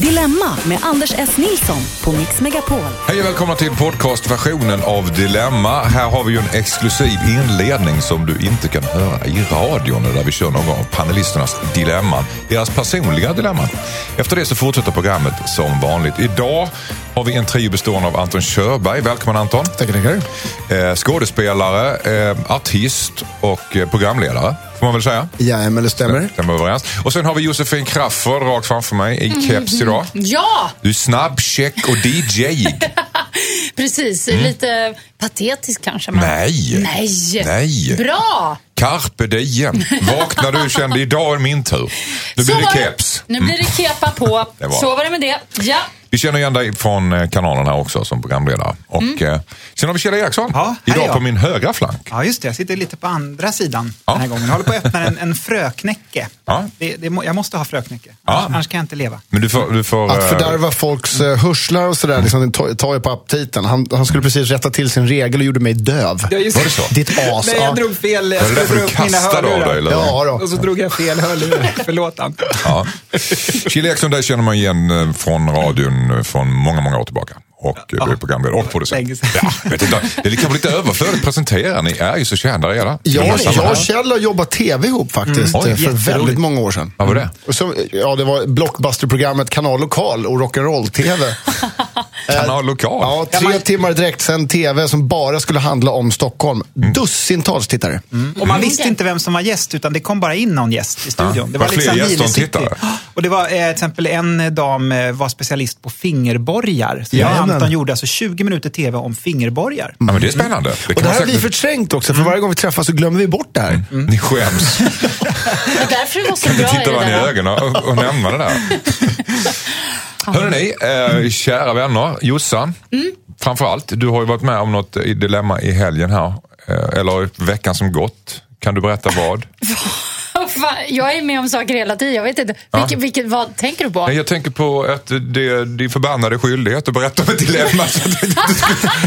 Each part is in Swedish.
Dilemma med Anders S. Nilsson på Mix Megapol. Hej och välkomna till podcastversionen av Dilemma. Här har vi ju en exklusiv inledning som du inte kan höra i radion där vi kör någon av panelisternas dilemman. Deras personliga dilemman. Efter det så fortsätter programmet som vanligt. Idag har vi en trio bestående av Anton Körberg. Välkommen Anton. Tackar, tackar. Eh, skådespelare, eh, artist och eh, programledare. Får man väl säga. Jajamän, det stämmer. Stämmer överens. Och sen har vi Josefin Crafoord rakt framför mig i keps idag. Ja, Du är snabb, check och DJ. precis. Lite patetisk kanske. Men... Nej. Nej. Nej. Bra! Carpe diem. Vaknar du kände idag är min tur. Nu blir Så det keps. Nu blir det kepa på. Det var- Så var det med det. Ja. Vi känner igen dig från eh, kanalen här också som programledare. Och, Mm. eh, sen har vi Kjell Eriksson. Ja, idag på min högra flank. Ja, just det. Jag sitter lite på andra sidan Ja. den här gången. Jag håller på att öppna en, en fröknäcke. Ja. Det, det, jag måste ha fröknäcke. Ja. Annars, annars kan jag inte leva. Men du får... Du får Att eh, fördärva folks hörseln och sådär, liksom, tar- ju på aptiten. Han, han skulle precis rätta till sin regel och gjorde mig döv. Ja, just Var det så? Ditt as. Nej, ja. jag drog fel. Jag skulle dra du upp mina dig? hörlurar. Eller? Ja, då. Och så drog jag fel hörlurar. Förlåt, Anton. Ja. Kjell Eriksson, dig känner man igen från radion från många, många år tillbaka. Och ja. Ja. programledare och producent. Ja, vet inte, det är kanske lite överflödigt att presentera. Ni är ju så kända redan. Jag, Gemensamma. jag och Kjell har jobbat tv ihop faktiskt, Mm. Oj, eh, för väldigt många år sedan. Vad var det? Och så, ja, det var blockbusterprogrammet Kanal Lokal och rock'n'roll-tv. Kanal Lokal. Ja, tre Ja, timmar direkt sen tv som bara skulle handla om Stockholm. Mm. Dussintals tittare. Och man visste inte vem som var gäst, utan det kom bara in någon gäst i studion. Ja. Det Var fler liksom gäster? Och det var eh, till exempel en dam eh, var specialist på fingerborgar. Så Jajamän. Anton gjorde alltså 20 minuter tv om fingerborgar. Ja, men det är spännande. Det Och det här har vi förträngt också, för varje gång vi träffas så glömmer vi bort det här. Ni skäms. Det är därför det var så Kan bra titta varandra i där. ögonen och, och nämna det där. Hörrni, eh, kära vänner. Jossan, Mm. framförallt. Du har ju varit med om något dilemma i helgen här. Eh, eller i veckan som gått. Kan du berätta vad? Fan, Jag är med om saker hela tiden. Jag vet inte. Vilket, vilket, vad tänker du på? Jag tänker på att det är din förbannade skyldighet att berätta om ett dilemma. Så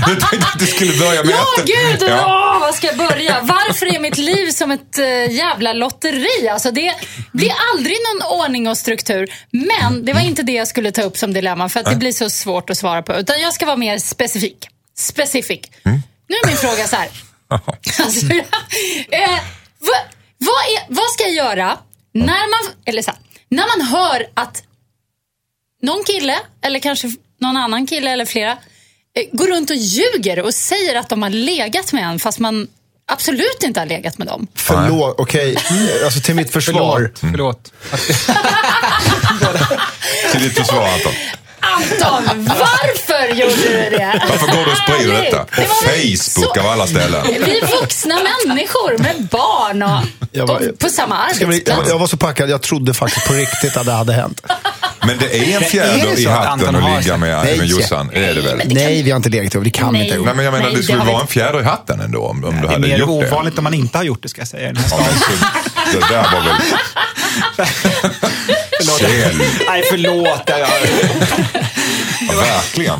jag tänkte att du skulle, börja med Ja, gud! Ja. Åh, vad ska jag börja? Varför är mitt liv som ett uh, jävla lotteri? Alltså, det blir aldrig någon ordning och struktur. Men det var inte det jag skulle ta upp som dilemma, för att det blir så svårt att svara på. Utan jag ska vara mer specifik. Specifik. Mm. Nu är min fråga så här. Alltså, jag, eh, vad, är, vad ska jag göra när man, eller så här, när man hör att någon kille, eller kanske någon annan kille eller flera, eh, går runt och ljuger och säger att de har legat med en fast man absolut inte har legat med dem. Förlåt, okej. Alltså till mitt försvar. Förlåt. Till ditt försvar Anton. Anton, varför gjorde du det? Varför går du och sprider detta? På Det Facebook så- av alla ställen. Vi är vuxna människor med barn och, Jag var- och på samma arbetsplats. Jag, jag var så packad, jag trodde faktiskt på riktigt att det hade hänt. Men det är en är fjäder det i hatten att ligga med, Nej. med Jossan. Det är det väl? det kan- Nej, vi har inte legat ihop. Det kan vi Nej. inte. Nej, men jag menar, Nej, det det skulle har vara vi- en fjäder i hatten ändå om, om du Det är hade mer gjort det. ovanligt om man inte har gjort det, ska jag säga. i den här staden. Så, det där var väl... Kjell, Nej, förlåt. Jag, ja, verkligen.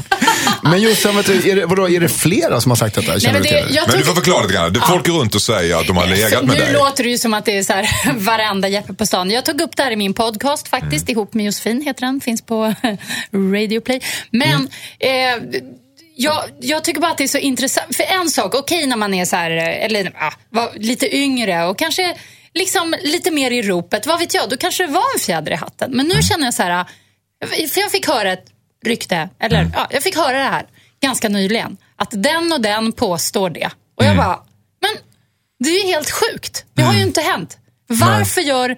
Men Jossan, är det, vadå, är det flera som har sagt detta? Nej, men du det, till det? Men du får förklara lite grann. Det- Folk går runt och säger att de har legat med nu dig. låter det ju som att det är så här, varenda Jeppe på stan. Jag tog upp det här i min podcast faktiskt, Mm. ihop med Josefin heter den, finns på Radio Play. Men Mm. eh, jag, jag tycker bara att det är så intressant. För en sak, okej när man är så här, eh, eller ah, var lite yngre och kanske liksom lite mer i ropet, vad vet jag, då kanske det var en fjäder i hatten. Men nu Mm. känner jag så här, eh, för jag fick höra ett rykte, eller Mm. ja, jag fick höra det här ganska nyligen, att den och den påstår det. Och Mm. jag bara, men det är ju helt sjukt. Det har ju inte hänt. Varför gör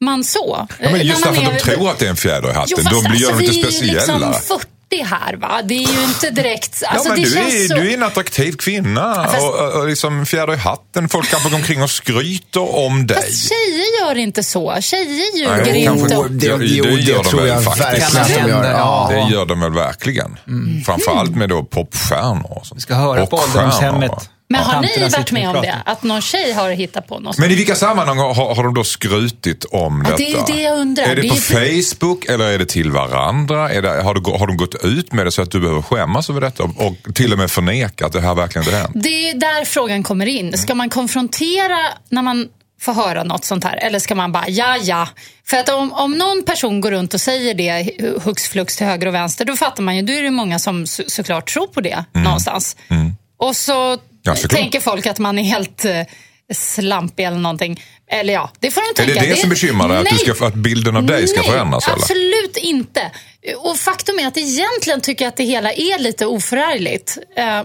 man så? Ja, men just När man därför att de tror att det är en fjäder i hatten. Jo, fast Då blir alltså, de inte vi är speciella. liksom 40 här va. Det är ju inte direkt... Ja, Alltså, men det du, känns är, så... du är en attraktiv kvinna fast- och, och, liksom fjäder i hatten. Folk kanske går omkring och skryter om dig. Fast tjejer gör inte så. Tjejer ljuger Nej, inte. kanske- Det, Ja, jo, det det, gör de tror väl jag faktiskt. verkligen att de gör. Ja. Det gör de väl verkligen. Mm. Framförallt med då popstjärnor. och sånt. Vi ska höra på ålderdomshemmet. Men har ni varit med om det? Att någon tjej har hittat på något? Men i vilka sammanhang har, har de då skrutit om Ja, detta? det är ju det jag undrar. Är det, Det är på ju- Facebook eller är det till varandra? Är det, har, du, har de gått ut med det så att du behöver skämmas över detta och, till och med förneka att det här verkligen inte hänt? Det är där frågan kommer in. Ska man konfrontera när man få höra något sånt här? Eller ska man bara, ja ja. För att om, om någon person går runt och säger det hux flux till höger och vänster, då fattar man ju, då är det många som så, såklart tror på det någonstans. Och så Mm. Ja, tänker folk att man är helt eh, slampig eller någonting. Eller ja, det får de Är tänka. det det som bekymrar dig? Att, du Nej. ska, att bilden av dig ska Nej, förändras? Eller? absolut inte. Och faktum är att egentligen tycker jag att det hela är lite oförargligt. Eh,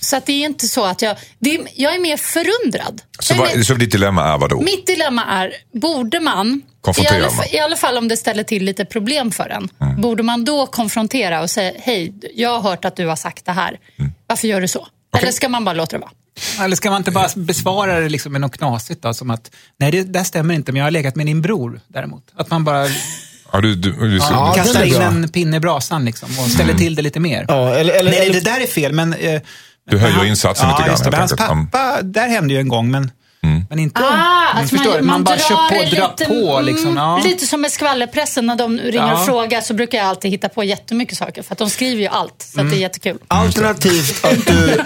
Så att det är inte så att jag... Det är, jag är mer förundrad. Så, vad, mer- så ditt dilemma är vad då? mitt dilemma är, borde man, i Konfrontera alla, man. fall, i alla fall om det ställer till lite problem för en, Mm. borde man då konfrontera och säga, hej, jag har hört att du har sagt det här. Mm. Varför gör du så? Eller ska man bara låta det vara? Eller ska man inte bara besvara det liksom med något knasigt då? Som att, nej det där stämmer inte, men jag har legat med din bror däremot. Att man bara Ja, du, du, du, Ja, kastar in en pinne i brasan liksom, och ställer till det lite mer. Ja, eller, eller, nej, eller, det där är fel, men... Eh, Du höjer han- insatsen ja, lite grann, hans pappa, där hände ju en gång, men, men inte... Ah, men att förstår man, du? man, bara drar kör på, det drar lite, på liksom. Ja. mm, lite som med skvallerpressen när de ringer Ja. och frågar så brukar jag alltid hitta på jättemycket saker för att de skriver ju allt så Mm. att det är jättekul. Alternativt att du...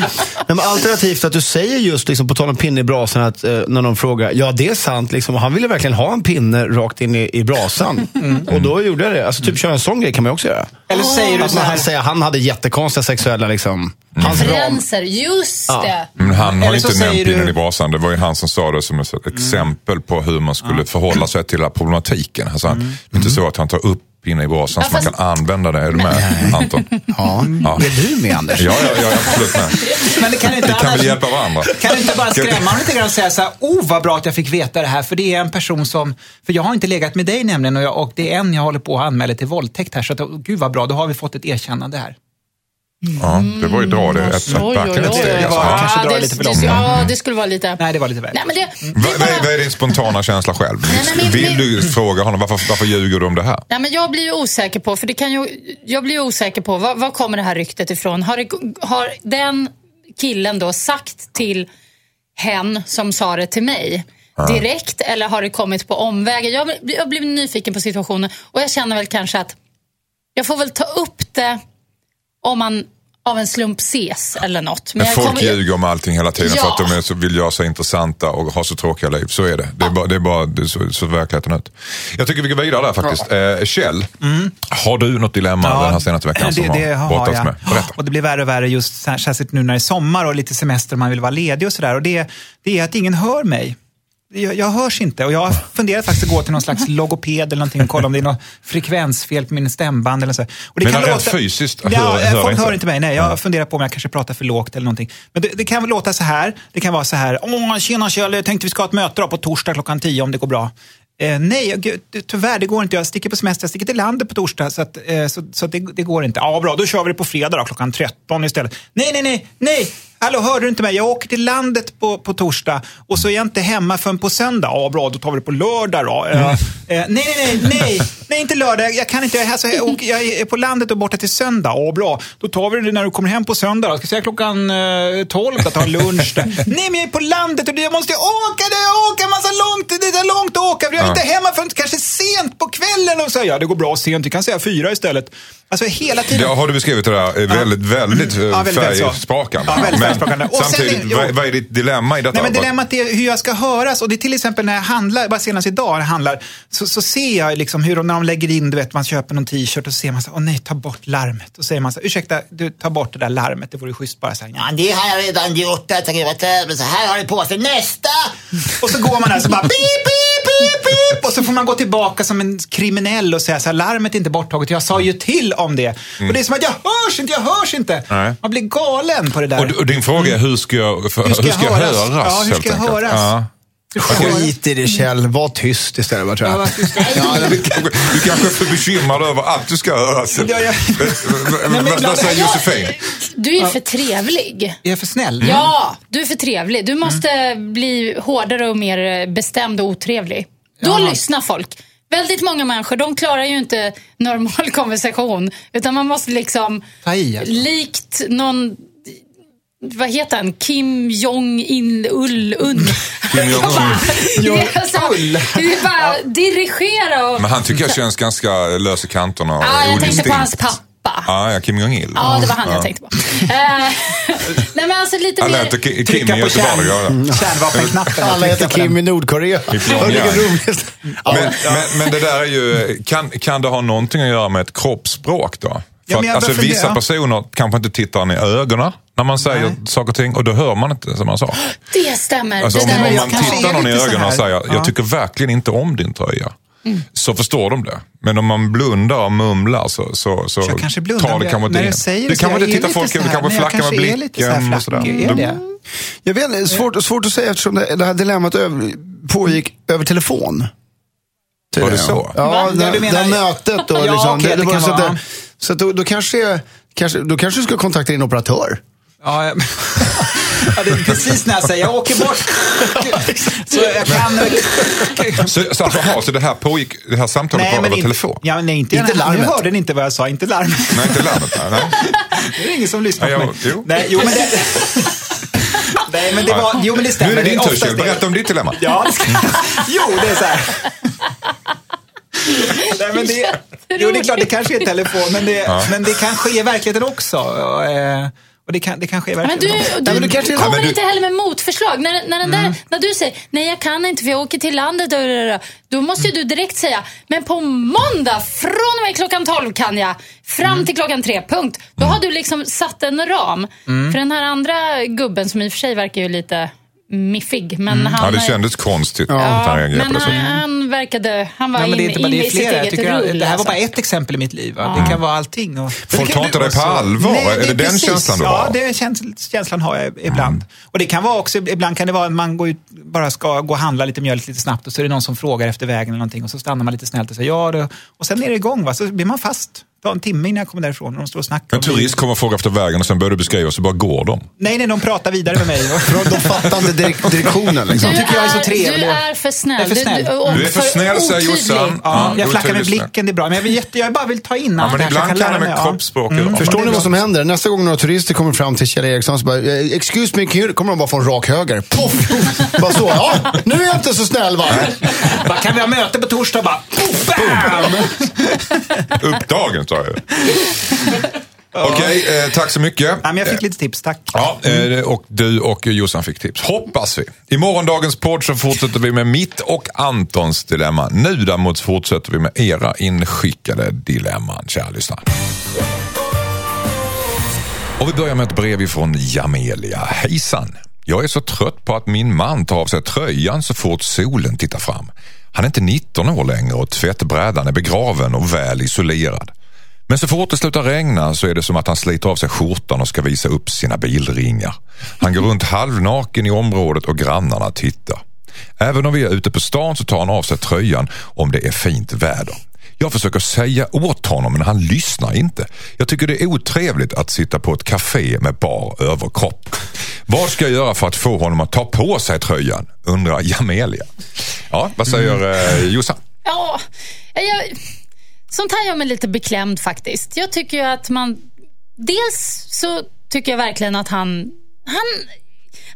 Nej, men alternativt att du säger just, liksom, på tal om pinne i brasan, att eh, när någon frågar, ja det är sant, liksom, han ville verkligen ha en pinne rakt in i, i brasan. Och då gjorde jag det. Alltså typ köra en sån grej kan man ju också göra. Eller säger du Att så man här... säger, han hade jättekonstiga sexuella, liksom, hans ram. Referenser, just det. Men han har Eller inte nämnt pinnen du- Mm. i brasan. Det var ju han som sa det som ett exempel på hur man skulle förhålla sig till den här problematiken. Alltså, Mm. Det är inte så att han tar upp pinnen i brasan Ja, så man fast- kan använda det. Är du med Anton? Ja. Ja. Är du med Anders? Ja, ja, ja, absolut med. Men det kan inte Vi kan annars- väl hjälpa varandra. Kan du inte bara skrämma honom lite grann och säga så här, oh vad bra att jag fick veta det här, för det är en person som, för jag har inte legat med dig nämligen och, jag, och det är en jag håller på att anmäla till våldtäkt här, så att, oh, gud vad bra, då har vi fått ett erkännande här. Ja, det var ju dra det ett, ett, steg. det Alltså. var- Ja. kanske drar det det, lite för det, långt. Ja, det skulle vara lite... Nej, det var lite väl. Nej, men det, det vad, är- bara... vad är din spontana känsla själv? nej, men- Vill men- du fråga honom varför, varför ljuger du om det här? Nej, men jag blir ju osäker på, för det kan ju, jag blir ju osäker på, var, var kommer det här ryktet ifrån? Har, det, har den killen då sagt till hen som sa det till mig direkt eller har det kommit på omvägar? Jag, jag blir nyfiken på situationen och jag känner väl kanske att jag får väl ta upp det om man av en slump ses eller något. Men jag folk kommer- ljuger om allting hela tiden för Ja. att de är så, vill göra sig intressanta och ha så tråkiga liv. Så är det. Det är bara, det är bara det är så, så verkligheten ut. Jag tycker vi går vidare där faktiskt. Eh, Kjell, har du något dilemma den här senaste veckan som Mm. det, det har har brottats jag. med? Berätta. Och det blir värre och värre just särskilt nu när det är sommar och lite semester och man vill vara ledig och sådär. Och det, det är att ingen hör mig. Jag, jag hörs inte och jag har funderat faktiskt att gå till någon slags logoped eller någonting och kolla om det är något frekvensfel på min stämband eller så. Och det Men rent fysiskt hör- ja, hör folk inte? hör inte mig. Nej, jag funderar på om jag kanske pratar för lågt eller någonting. Men det, det kan väl låta så här. Det kan vara så här. Åh, tjena Kjell, jag tänkte vi ska ha ett möte då på torsdag klockan 10 om det går bra. Eh, nej, gud, det- tyvärr det går inte. Jag sticker på semester, jag sticker till landet på torsdag så, att, eh, så, så det, det går inte. Ja, bra, då kör vi det på fredag då, klockan 13 istället. Nej, nej, nej, nej! Hallå, hörde du inte mig? Jag åker till landet på, på torsdag och så är jag inte hemma förrän på söndag. Ja, bra, då tar vi det på lördag då. Eh, eh, nej, nej, nej, nej, nej, inte lördag. Jag kan inte. Alltså, jag, åker, jag är på landet och borta till söndag. Ja, bra. Då tar vi det när du kommer hem på söndag. Då. Ska säga klockan eh, 12 att ta en lunch där. nej, men jag är på landet och jag måste åka. Det jag åker massa långt. Det är långt att åka. Jag är inte hemma förrän kanske sent på kvällen. Och så, ja, det går bra sent. Vi kan säga fyra istället. Alltså hela tiden. Det har du beskrivit det där väldigt, väldigt, Ja, väldigt, färgsprakande. Ja, väldigt Men färgsprakande. Och sen samtidigt, jo. vad, vad är ditt dilemma i detta? Nej, men dilemmat är hur jag ska höras. Och det är till exempel när jag handlar, bara senast idag handlar, så, så ser jag liksom hur de, när de lägger in, du vet, man köper någon t-shirt och så ser man så åh nej, ta bort larmet. Och så säger man så ursäkta, du, ta bort det där larmet, det vore schysst bara så här, ja, Det har jag redan gjort. Jag du, men så här har ni på sig. Nästa! Och så går man där så bara pip, pip, pip, pip. Och så får man gå tillbaka som en kriminell och säga så här, larmet är inte borttaget, jag sa ju till om det. Och det är som att jag hörs inte, jag hörs inte. Nej. Man blir galen på det där. Och, och din fråga är hur ska jag, för, Hur ska jag höras? höras? Ja, hur ska jag enkelt? höras? Ja. Hur ska jag höras? Skit i det Kjell, var tyst istället bara, tror Ja, jag. tyst. Ja, du, kanske, du kanske är för bekymrad över att du ska höras. Ja, ja. Vad- säger Josefin? Du är för trevlig. Är jag för snäll? Ja, du är för trevlig. Du måste bli hårdare och mer bestämd och otrevlig. Då lyssnar folk. Väldigt många människor de klarar ju inte normal konversation. Utan man måste liksom, Ta i, alltså. likt någon, vad heter han, Kim Jong-Il Ull Un. Kim Jong-Un. Det är så- Det är bara dirigera och... Men han tycker jag känns ganska lös i kanterna och Ja, jag tänkte på hans pappa. Ah, ja, Kim Jong-Il. Ja, det var han jag tänkte på. Eh, Nej, men alltså lite Han mer... Ki- Kim i på Göteborg kärnvapenknappen. Alla heter Kim den. i Nordkorea. Ja. Men, men, men det där är ju, kan, kan det ha någonting att göra med ett kroppsspråk då? För Ja, att, alltså, vissa personer kanske inte tittar en i ögonen när man säger Nej. saker och ting och då hör man inte som man sa. Det stämmer. Alltså, det om, där om man tittar någon i ögonen och säger Ja. jag tycker verkligen inte om din tröja. Mm. Så förstår de det. Men om man blundar och mumlar så, så, så Jag kanske blundar. tar det kanske inte in. säger Du så, kanske inte är tittar folk, du kanske flackar med blicken och sådär. Är det? Jag vet inte, svårt, svårt att säga eftersom det, det här dilemmat över, pågick över telefon. Var det så? Ja, Va? det, menar- det mötet då. Ja, liksom, det var så det- då, då kanske, kanske, då kanske du ska kontakta din operatör. Ja, jag- ja, det är precis när jag säger jag åker bort. Så jag kan... Så, så, alltså, aha, så det här pågick, det här samtalet var över inte, telefon? Ja, nej, inte, Inte inte larmet. Nu hörde ni inte vad jag sa, inte larmet. Nej, inte larmet. Nej, nej. Det är ingen som lyssnar Ja, på mig. jo. Nej, jo, men det... Nej, men det var... Jo, men det Nu stämmer. är det din tur, Kjell. Berätta om ditt dilemma. Ja, det ska... Jo, det är så här. Nej, men det... Jo, det är klart, det kanske är telefon, men det, men det kan ske i verkligheten också. Och, det kan, det kan ske i Men du, du, du kanske- kommer du- inte heller med motförslag. När, när, den där, när du säger nej jag kan inte för jag åker till landet. och- och", Då måste ju du direkt säga men på måndag från och med klockan 12 kan jag. Fram till klockan tre, punkt. Då har du liksom satt en ram. För den här andra gubben som i och för sig verkar ju lite miffig. Men han, Ja, det kändes konstigt att Ja, han men på det han, han verkade, han var Ja, det är inne det är i sitt eget rull. det här var alltså. bara ett exempel i mitt liv. Va? Det kan vara allting. Och... Folk tar inte dig på allvar. Nej, är det, den precis. känslan du ja, har? Ja, den käns känslan har jag ibland. Och det kan vara också, ibland kan det vara att man går ut, bara ska gå och handla lite mjölk lite snabbt och så är det någon som frågar efter vägen eller någonting och så stannar man lite snällt och säger ja. Det, och sen är det igång. Va? Så blir man fast. Tar en timme innan jag kommer därifrån och de står och snackar. En turist kommer och frågar efter vägen och sen börjar du beskriva och så bara går de. Nej, nej, de pratar vidare med mig. Från de fattande direk- direktionen. Liksom. Du tycker jag är så är, trevlig. du är för snäll. Jag är för snäll. och Du är för snäll, säger. Jossan. Ja, Mm, jag flackar med blicken, det är bra. Men jag, vill jätte, jag bara vill ta in Ja, allt men så jag ibland kan lära mig. med ja. kroppsspråk Mm. Förstår ni är vad som händer? Nästa gång några turister kommer fram till Kjell Eriksson så bara, eh, excuse me, kommer de bara från rak höger. Poff! bara så, ja, nu är jag inte så snäll va? Bara, kan vi ha möte på torsdag? Bara, poff, bam! Upp sa jag. Okej, eh, tack så mycket. Ja, jag fick lite tips, tack. Ja, eh, och du och Jossan fick tips. Hoppas vi. I morgondagens podd så fortsätter vi med mitt och Antons dilemma. Nu däremot fortsätter vi med era inskickade dilemman, kära lyssnare. Och vi börjar med ett brev ifrån Jamelia. Hejsan! Jag är så trött på att min man tar av sig tröjan så fort solen tittar fram. Han är inte 19 år längre och tvättbrädan är begraven och väl isolerad. Men så fort det slutar regna så är det som att han sliter av sig skjortan och ska visa upp sina bilringar. Han går runt halvnaken i området och grannarna tittar. Även om vi är ute på stan så tar han av sig tröjan om det är fint väder. Jag försöker säga åt honom men han lyssnar inte. Jag tycker det är otrevligt att sitta på ett café med bar överkropp. Vad ska jag göra för att få honom att ta på sig tröjan? Undrar Jamelia. Ja, vad säger eh, Jossan? Ja, jag, sånt här gör mig lite beklämd faktiskt. Jag tycker ju att man... Dels så tycker jag verkligen att han... Han,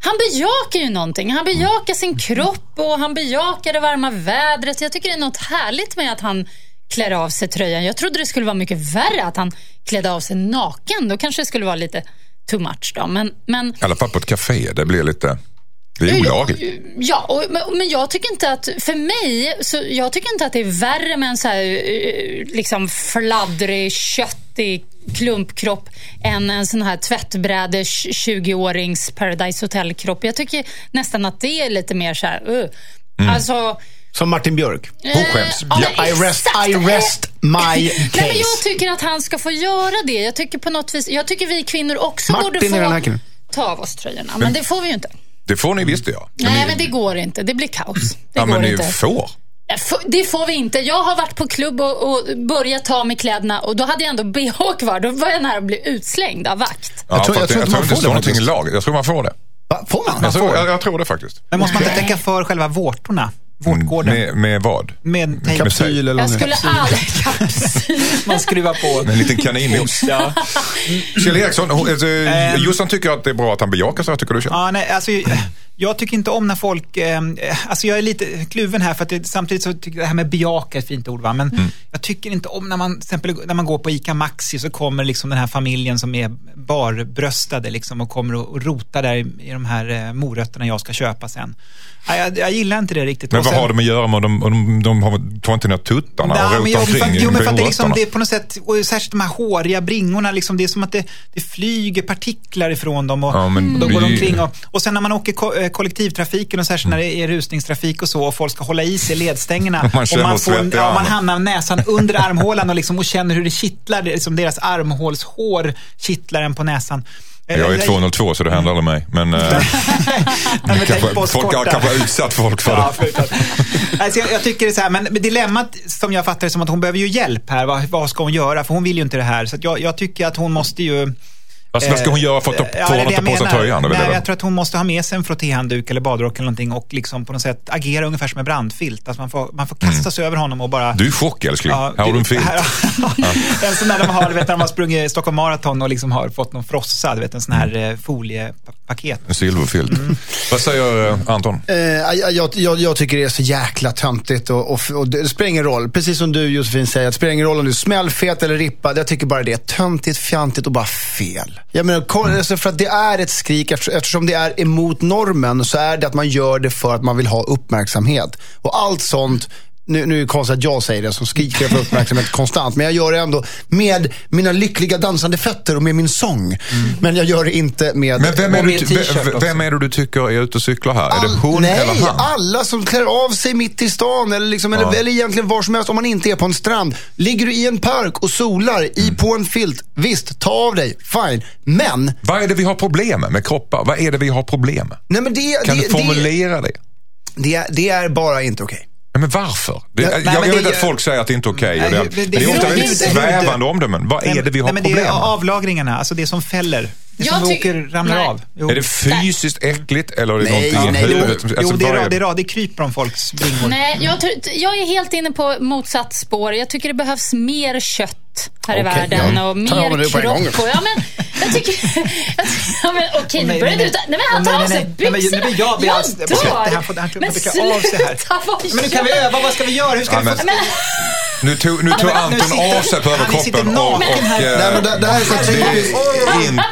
han bejakar ju någonting. Han bejakar sin kropp och han bejakar det varma vädret. Jag tycker det är något härligt med att han klär av sig tröjan. Jag trodde det skulle vara mycket värre att han klädde av sig naken. Då kanske det skulle vara lite too much. Då. Men, men I alla fall på ett café. Det blir lite... Det är olagligt. Ja, och, men, men jag tycker inte att, för mig, så jag tycker inte att det är värre med en så här eh, liksom fladdrig, köttig klumpkropp än en sån här tvättbräde 20-årings Paradise Hotel-kropp. Jag tycker nästan att det är lite mer så här, uh. Alltså, Som Martin Björk. Hon skäms. Ja, Ja, I rest. I rest my Nej, men case. jag tycker att han ska få göra det. Jag tycker på något vis, jag tycker vi kvinnor också Martin borde få ta av oss tröjorna. Men det får vi ju inte. Det får ni visst ja. Nej, men det går inte. Det blir kaos. Det ja, går men ni inte. får. Det får vi inte. Jag har varit på klubb och, och börjat ta med kläderna och då hade jag ändå bh kvar. Då var jag nära att bli utslängd av vakt. Ja, Jag tror- jag att tror det- inte man det får står det någonting i laget. Jag tror man får det. Va? Får man? Jag tror, jag, jag tror det faktiskt. Men måste man inte täcka för själva vårtorna? Vårtgården? Med, med vad? Med tejp? Kapsyl eller Jag skulle aldrig kapsyl. Man skruvar på. Med en liten kaninnos. Ja. Kjell Eriksson, alltså. Jossan tycker att det är bra att han bejakar sig. Vad tycker du Kjell? Ja, nej, alltså, jag tycker inte om när folk, eh, alltså jag är lite kluven här för att det, samtidigt så tycker jag det här med bejaka är ett fint ord va, men Mm. jag tycker inte om när man, till exempel när man går på ICA Maxi så kommer liksom den här familjen som är barbröstade liksom och kommer och, och rotar där i, i de här eh, morötterna jag ska köpa sen. Ja, jag, jag gillar inte det riktigt. Men Och vad sen- har med att göra med de, de, de har, tar inte ner tuttarna och Nej, men rotar jag, omkring jo, men för att det, är liksom, det är på något sätt, och särskilt de här håriga bringorna, liksom, det är som att det, det flyger partiklar ifrån dem och, Ja, men och de går omkring. Och, och sen när man åker eh, kollektivtrafiken och särskilt när det är rusningstrafik och så och folk ska hålla i sig ledstängerna Man och man, svett i ja, man hamnar näsan under armhålan och, liksom, och känner hur det kittlar, liksom deras armhålshår kittlar en på näsan. Eh, Jag är 202 så det händer aldrig mig. Men, eh, Nej, kanske, folk har kanske utsatt folk för Ja, det. alltså, jag, jag tycker det är så här, men dilemmat som jag fattar det som att hon behöver ju hjälp här. Vad, vad ska hon göra? För hon vill ju inte det här. Så jag, jag tycker att hon måste ju... Alltså, vad ska hon göra för att ta, Ja, få honom att ta på jag sig tröjan? Nej, jag tror att hon måste ha med sig en frottéhandduk eller badrock eller någonting och liksom på något sätt agera ungefär som en brandfilt. Alltså man, får, man får kasta sig över honom och bara... Mm. Du är i chock älskling. Ja, här har du en filt. här- en sån där de har, vet när de har sprungit Stockholm Marathon och liksom har fått någon frossa, du vet en sån här Mm. eh, foliepaket. En silverfilt. Mm. Vad säger eh, Anton? Eh, jag, jag, jag, jag tycker det är så jäkla töntigt och, och, och det spelar ingen roll. Precis som du Josefin säger, det spelar ingen roll om du är smällfet eller rippad. Jag tycker bara det är töntigt, fjantigt och bara fel. Jag menar, alltså för att det är ett skrik, eftersom det är emot normen så är det att man gör det för att man vill ha uppmärksamhet. Och allt sånt nu, nu är det konstigt att jag säger det som skriker för uppmärksamhet konstant. Men jag gör det ändå med mina lyckliga dansande fötter och med min sång. Men jag gör det inte med... Men vem är, du, vem, är det du tycker är ute och cyklar här? är det All- hon nej, eller han? alla som klär av sig mitt i stan eller, liksom, Ja. eller, eller egentligen var som helst om man inte är på en strand. Ligger du i en park och solar i, Mm. på en filt, visst, ta av dig, fine. Men, Vad är det vi har problem med med kroppar? Vad är det vi har problem med? nej, men det, Kan det, du formulera det? det, det är bara inte okej. Nej, men varför? Det, Ja, jag nej, jag vet det- att folk säger att det inte är okej. Nej, det, det- det, är ofta det- väldigt det- det- svävande omdömen. Vad är det vi har Nej, men det problem är med? avlagringarna, alltså det som fäller. Det Jag som åker, ramlar nej. av. Jo. Är det fysiskt äckligt eller är det Nej, någonting nej, i det- huvudet? Jo, Alltså, det, vad är, är det, är, det kryper om folks bringor. Nej, jag, jag är helt inne på motsatt spår. Jag tycker det behövs mer kött här i Okej, världen ja. och mer det kropp. Och, ja, men, jag tycker... ja, men, okej, nu Nej, börjar nej, du ta... Nej, men han nej, tar av nej, sig nej. Nej, men byxorna. blir jag- blir alls- jag sluta, dör. han får- han får Men trycka av sig här. sluta, vad Men nu kan vi gör- öva, vad ska vi göra? Hur ska Ja, vi men, få... nu tog, nu tog men Anton sitter- av sig på överkroppen och, eh, Nej, men det, det här är så det, typiskt. är in,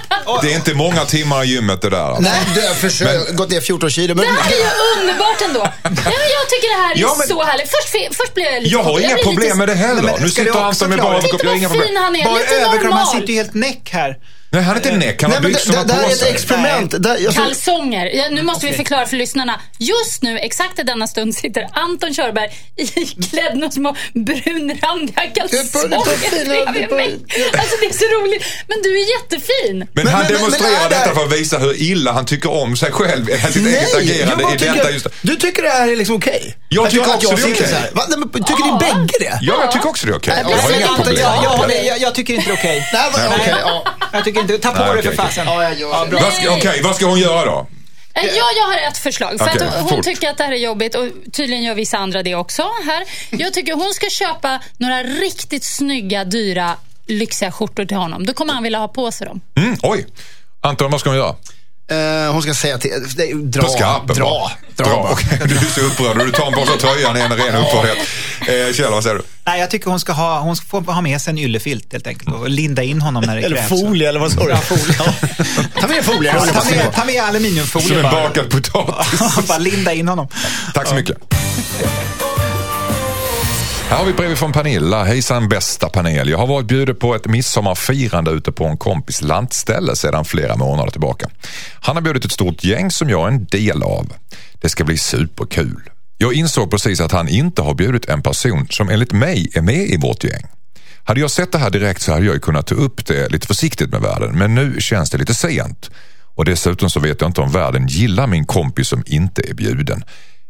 det är inte många timmar i gymmet det där. Alltså. Nej, det har försökt, gått ner 14 kilo. Men, Det här är ju underbart ändå. Ja, men jag tycker det här är Ja, men- så härligt. Först, först blev jag lite Jag har inga problem med det heller. Nej, men nu du sitter Anton med bara Titta överkropp. Jag har inga vad problem. fin han är. Bara överkropp, han sitter ju helt näck här. Nej, han är inte. Han nej, har men det, byxorna det, det här på är ett sig. experiment. Det, alltså, Kalsonger. Ja, nu måste vi förklara för lyssnarna. Just nu, exakt i denna stund, sitter Anton Körberg iklädd några små brunrandiga kalsonger Det på- det på det bredvid på- mig. Alltså det är så roligt. Men du är jättefin. Men, han demonstrerar det- detta för att visa hur illa han tycker om sig själv, sitt eget Nej, jag agerande i detta just du tycker det här är liksom okej? Jag tycker också det är okej. här. Tycker ni bägge det? Ja, jag tycker också det är okej. Jag har inga problem. Jag, det- tycker inte det är okej. Jag tycker inte, ta på Nej, dig okej, för okej. fasen. Ja, jag gör det. bra. Vad ska, okej, vad ska hon göra då? Eh, Ja, jag har ett förslag. För Okej, att hon fort. tycker att det här är jobbigt och tydligen gör vissa andra det också. här. Jag tycker hon ska köpa några riktigt snygga, dyra, lyxiga skjortor till honom. Då kommer han vilja ha på sig dem. Mm, oj. Anton, vad ska hon göra? Eh, hon ska säga till... nej, Dra. På skarpen dra. bara. Dra. Dra. bara. Okej, Du är så upprörd. Du tar på sig tröjan i en ren upprördhet. Eh, Kjell, vad säger du? Nej, jag tycker hon ska ha, hon ska få ha med sig en yllefilt helt enkelt och linda in honom när det Eller krävs. folie, eller vad sa du? Ja, folie. Ta med folie. Ja, ta, med, ta med aluminiumfolie Som en bakad potatis. bara linda in honom. Tack så mycket. Här har vi ett brev från Pernilla. Hejsan bästa panel. Jag har varit bjuden på ett midsommarfirande ute på en kompis lantställe sedan flera månader tillbaka. Han har bjudit ett stort gäng som jag är en del av. Det ska bli superkul. Jag insåg precis att han inte har bjudit en person som enligt mig är med i vårt gäng. Hade jag sett det här direkt så hade jag ju kunnat ta upp det lite försiktigt med världen men nu känns det lite sent. Och dessutom så vet jag inte om världen gillar min kompis som inte är bjuden.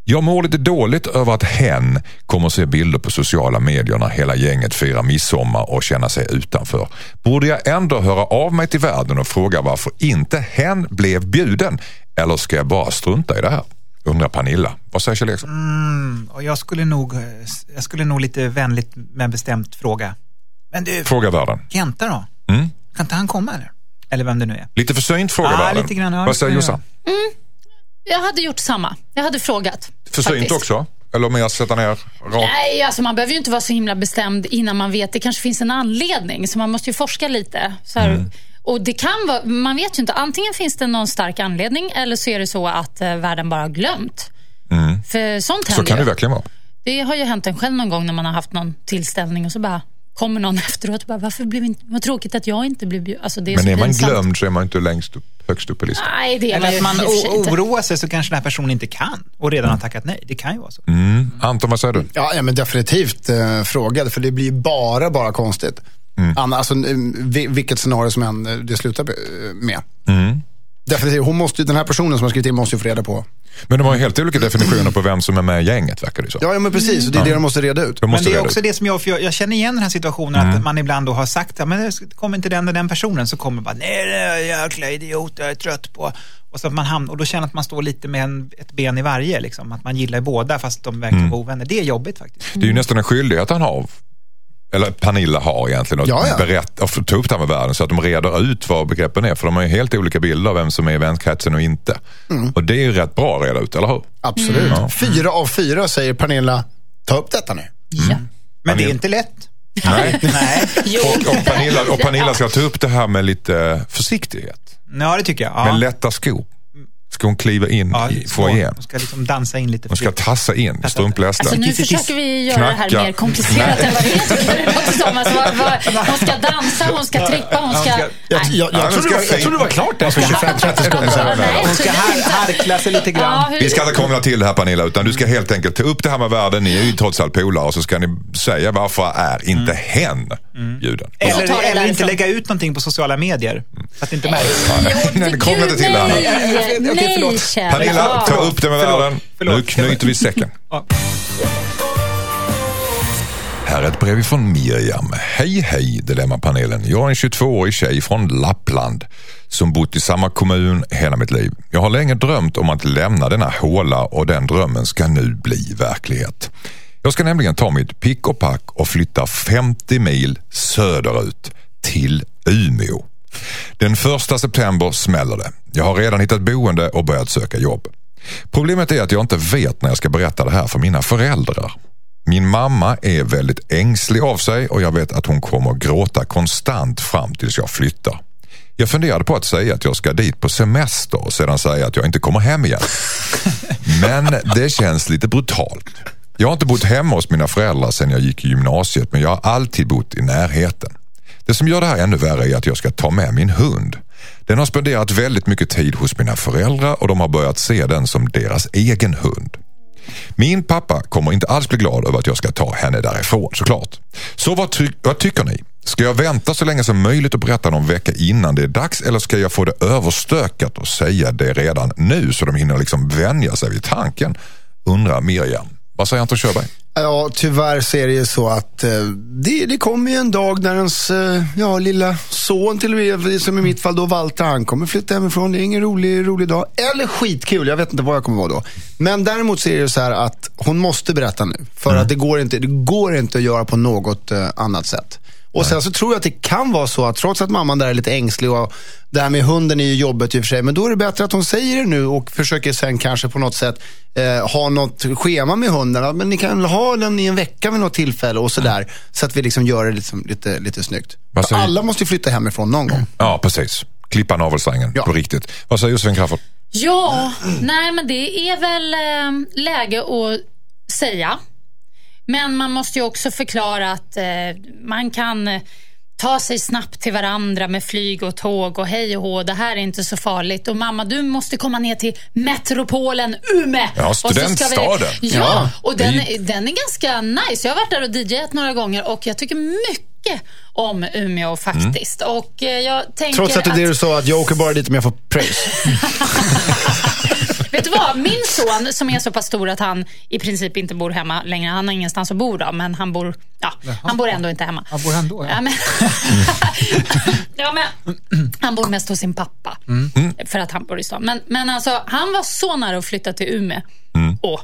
Jag mår lite dåligt över att hen kommer se bilder på sociala medier när hela gänget firar midsommar och känna sig utanför. Borde jag ändå höra av mig till världen och fråga varför inte hen blev bjuden? Eller ska jag bara strunta i det här? Undrar Pernilla. Vad säger Kjell Eriksson? Och jag skulle nog, jag skulle nog lite vänligt men bestämt fråga. Men du, Fråga världen. Kenta då? Mm. Kan inte han komma eller? Eller vem det nu är. Lite försynt fråga Ja, världen. lite grann, ja, Vad säger Jossan? Jag hade gjort samma. Jag hade frågat. Försynt också? Eller mer sätta ner rakt? Nej, alltså man behöver ju inte vara så himla bestämd innan man vet. Det kanske finns en anledning, så man måste ju forska lite. Så Mm. Och det kan vara, man vet ju inte. Antingen finns det någon stark anledning eller så är det så att eh, världen bara har glömt. För sånt Mm. Så händer kan det ju. verkligen vara. Det har ju hänt en själv någon gång när man har haft någon tillställning och så bara kommer någon efteråt och bara, varför blev inte, vad tråkigt att jag inte blev bjuden. Alltså, är Men är man pinsamt. glömd så är man inte längst upp, högst upp på listan. Nej, det är Eller att man oroar sig så kanske den här personen inte kan och redan har tackat nej. Det kan ju vara så. Mm. Anton, vad säger du? Ja, ja men definitivt eh, frågade, för det blir bara, bara konstigt. Anna, alltså, eh, vi- vilket scenario som än eh, det slutar med. Definitivt. Hon måste, den här personen som har skrivit in måste ju få reda på. Men de har ju helt olika definitioner på vem som är med i gänget, verkar det så. Ja, ja men precis. Och det är det de måste reda ut. De Men måste det är också ut. det som jag, för jag, jag känner igen den här situationen att man ibland då har sagt, ja, men kommer inte den och den personen, så kommer bara, nej det är jäkla idiot, jag är trött på. Och, så att man hamnar, och då känner att man står lite med en, ett ben i varje, liksom. att man gillar båda fast de verkar vara ovänner. Det är jobbigt faktiskt. Det är ju nästan en skyldighet han har. Eller Pernilla har egentligen att Ja, ja. berätta och ta upp det här med världen så att de reder ut vad begreppen är. För de har ju helt olika bilder av vem som är i vänkretsen och inte. Och det är ju rätt bra att reda ut, eller hur? Absolut. Fyra av fyra säger Pernilla, ta upp detta nu. Ja. Men det är inte lätt. Nej. Nej. Och, och, Pernilla, och Pernilla ska ta upp det här med lite försiktighet. Ja, det tycker jag. Ja. Med lätta skor. Ska hon kliva in ja, i foajén. De ska liksom dansa in lite. Hon ska tassa in i strumplästen. Alltså nu försöker vi göra det här Knacka. mer komplicerat än vad det är. Alltså, vad, vad, hon ska dansa, hon ska trippa, hon ska... Jag, jag, jag, jag trodde det var klart där för 25-30 sekunder sedan. Hon ska harkla sig lite grann. Vi ska inte krångla till det här Pernilla, utan du ska helt enkelt ta upp det här med världen. Ni är ju trots allt polare och så ska ni säga varför är inte hen tar Eller, det eller inte därifrån. lägga ut någonting på sociala medier. Så att det inte märks. Nej, krångla inte till det här nu. Nej, nej, förlåt. Pernilla, ta upp det med världen. Nu knyter vi säcken. Ja. Här är ett brev från Miriam. Hej hej Dilemmapanelen. Jag är en 22-årig tjej från Lappland som bott i samma kommun hela mitt liv. Jag har länge drömt om att lämna denna håla och den drömmen ska nu bli verklighet. Jag ska nämligen ta mitt pick och pack och flytta 50 mil söderut till Umeå. Den första september smäller det. Jag har redan hittat boende och börjat söka jobb. Problemet är att jag inte vet när jag ska berätta det här för mina föräldrar. Min mamma är väldigt ängslig av sig och jag vet att hon kommer gråta konstant fram tills jag flyttar. Jag funderade på att säga att jag ska dit på semester och sedan säga att jag inte kommer hem igen. Men det känns lite brutalt. Jag har inte bott hemma hos mina föräldrar sedan jag gick i gymnasiet men jag har alltid bott i närheten. Det som gör det här ännu värre är att jag ska ta med min hund. Den har spenderat väldigt mycket tid hos mina föräldrar och de har börjat se den som deras egen hund. Min pappa kommer inte alls bli glad över att jag ska ta henne därifrån såklart. Så vad, ty- vad tycker ni? Ska jag vänta så länge som möjligt och berätta någon vecka innan det är dags eller ska jag få det överstökat och säga det redan nu så de hinner liksom vänja sig vid tanken? Undrar Miriam. Vad säger Anton Körberg? Ja, tyvärr så är det ju så att eh, det, det kommer ju en dag när ens eh, ja, lilla son till och med, som i mitt fall då Walter, han kommer flytta hemifrån. Det är ingen rolig, rolig dag. Eller skitkul, jag vet inte vad jag kommer vara då. Men däremot så är det ju så här att hon måste berätta nu. För att det går, inte, det går inte att göra på något eh, annat sätt. Och sen så tror jag att det kan vara så att trots att mamman där är lite ängslig och det här med hunden är ju jobbet i och för sig. Men då är det bättre att hon säger det nu och försöker sen kanske på något sätt eh, ha något schema med hunden. Men ni kan ha den i en vecka vid något tillfälle och sådär. Så att vi liksom gör det liksom lite, lite snyggt. Säger- alla måste ju flytta hemifrån någon gång. Ja, precis. Klippa navelsträngen Ja. på riktigt. Vad säger Josefin Crafoord? Ja, nej men det är väl eh, läge att säga. Men man måste ju också förklara att eh, man kan eh, ta sig snabbt till varandra med flyg och tåg och hej och hå. Det här är inte så farligt. Och mamma, du måste komma ner till metropolen Umeå. Ja, ska vi- studentstaden. Ja, Ja, och den, är- den är ganska nice. Jag har varit där och DJat några gånger och jag tycker mycket om Umeå faktiskt. Och eh, jag tänker Trots att det är det du sa, att jag åker bara dit om jag får praise. Vet du vad? Min son som är så pass stor att han i princip inte bor hemma längre. Han har ingenstans att bo då, men han bor, ja, han bor ändå inte hemma. Ja, bor han då, ja? Ja, men, ja, men, han bor mest hos sin pappa. För att han bor i stan. Men, men alltså, han var så nära att flytta till Umeå. Och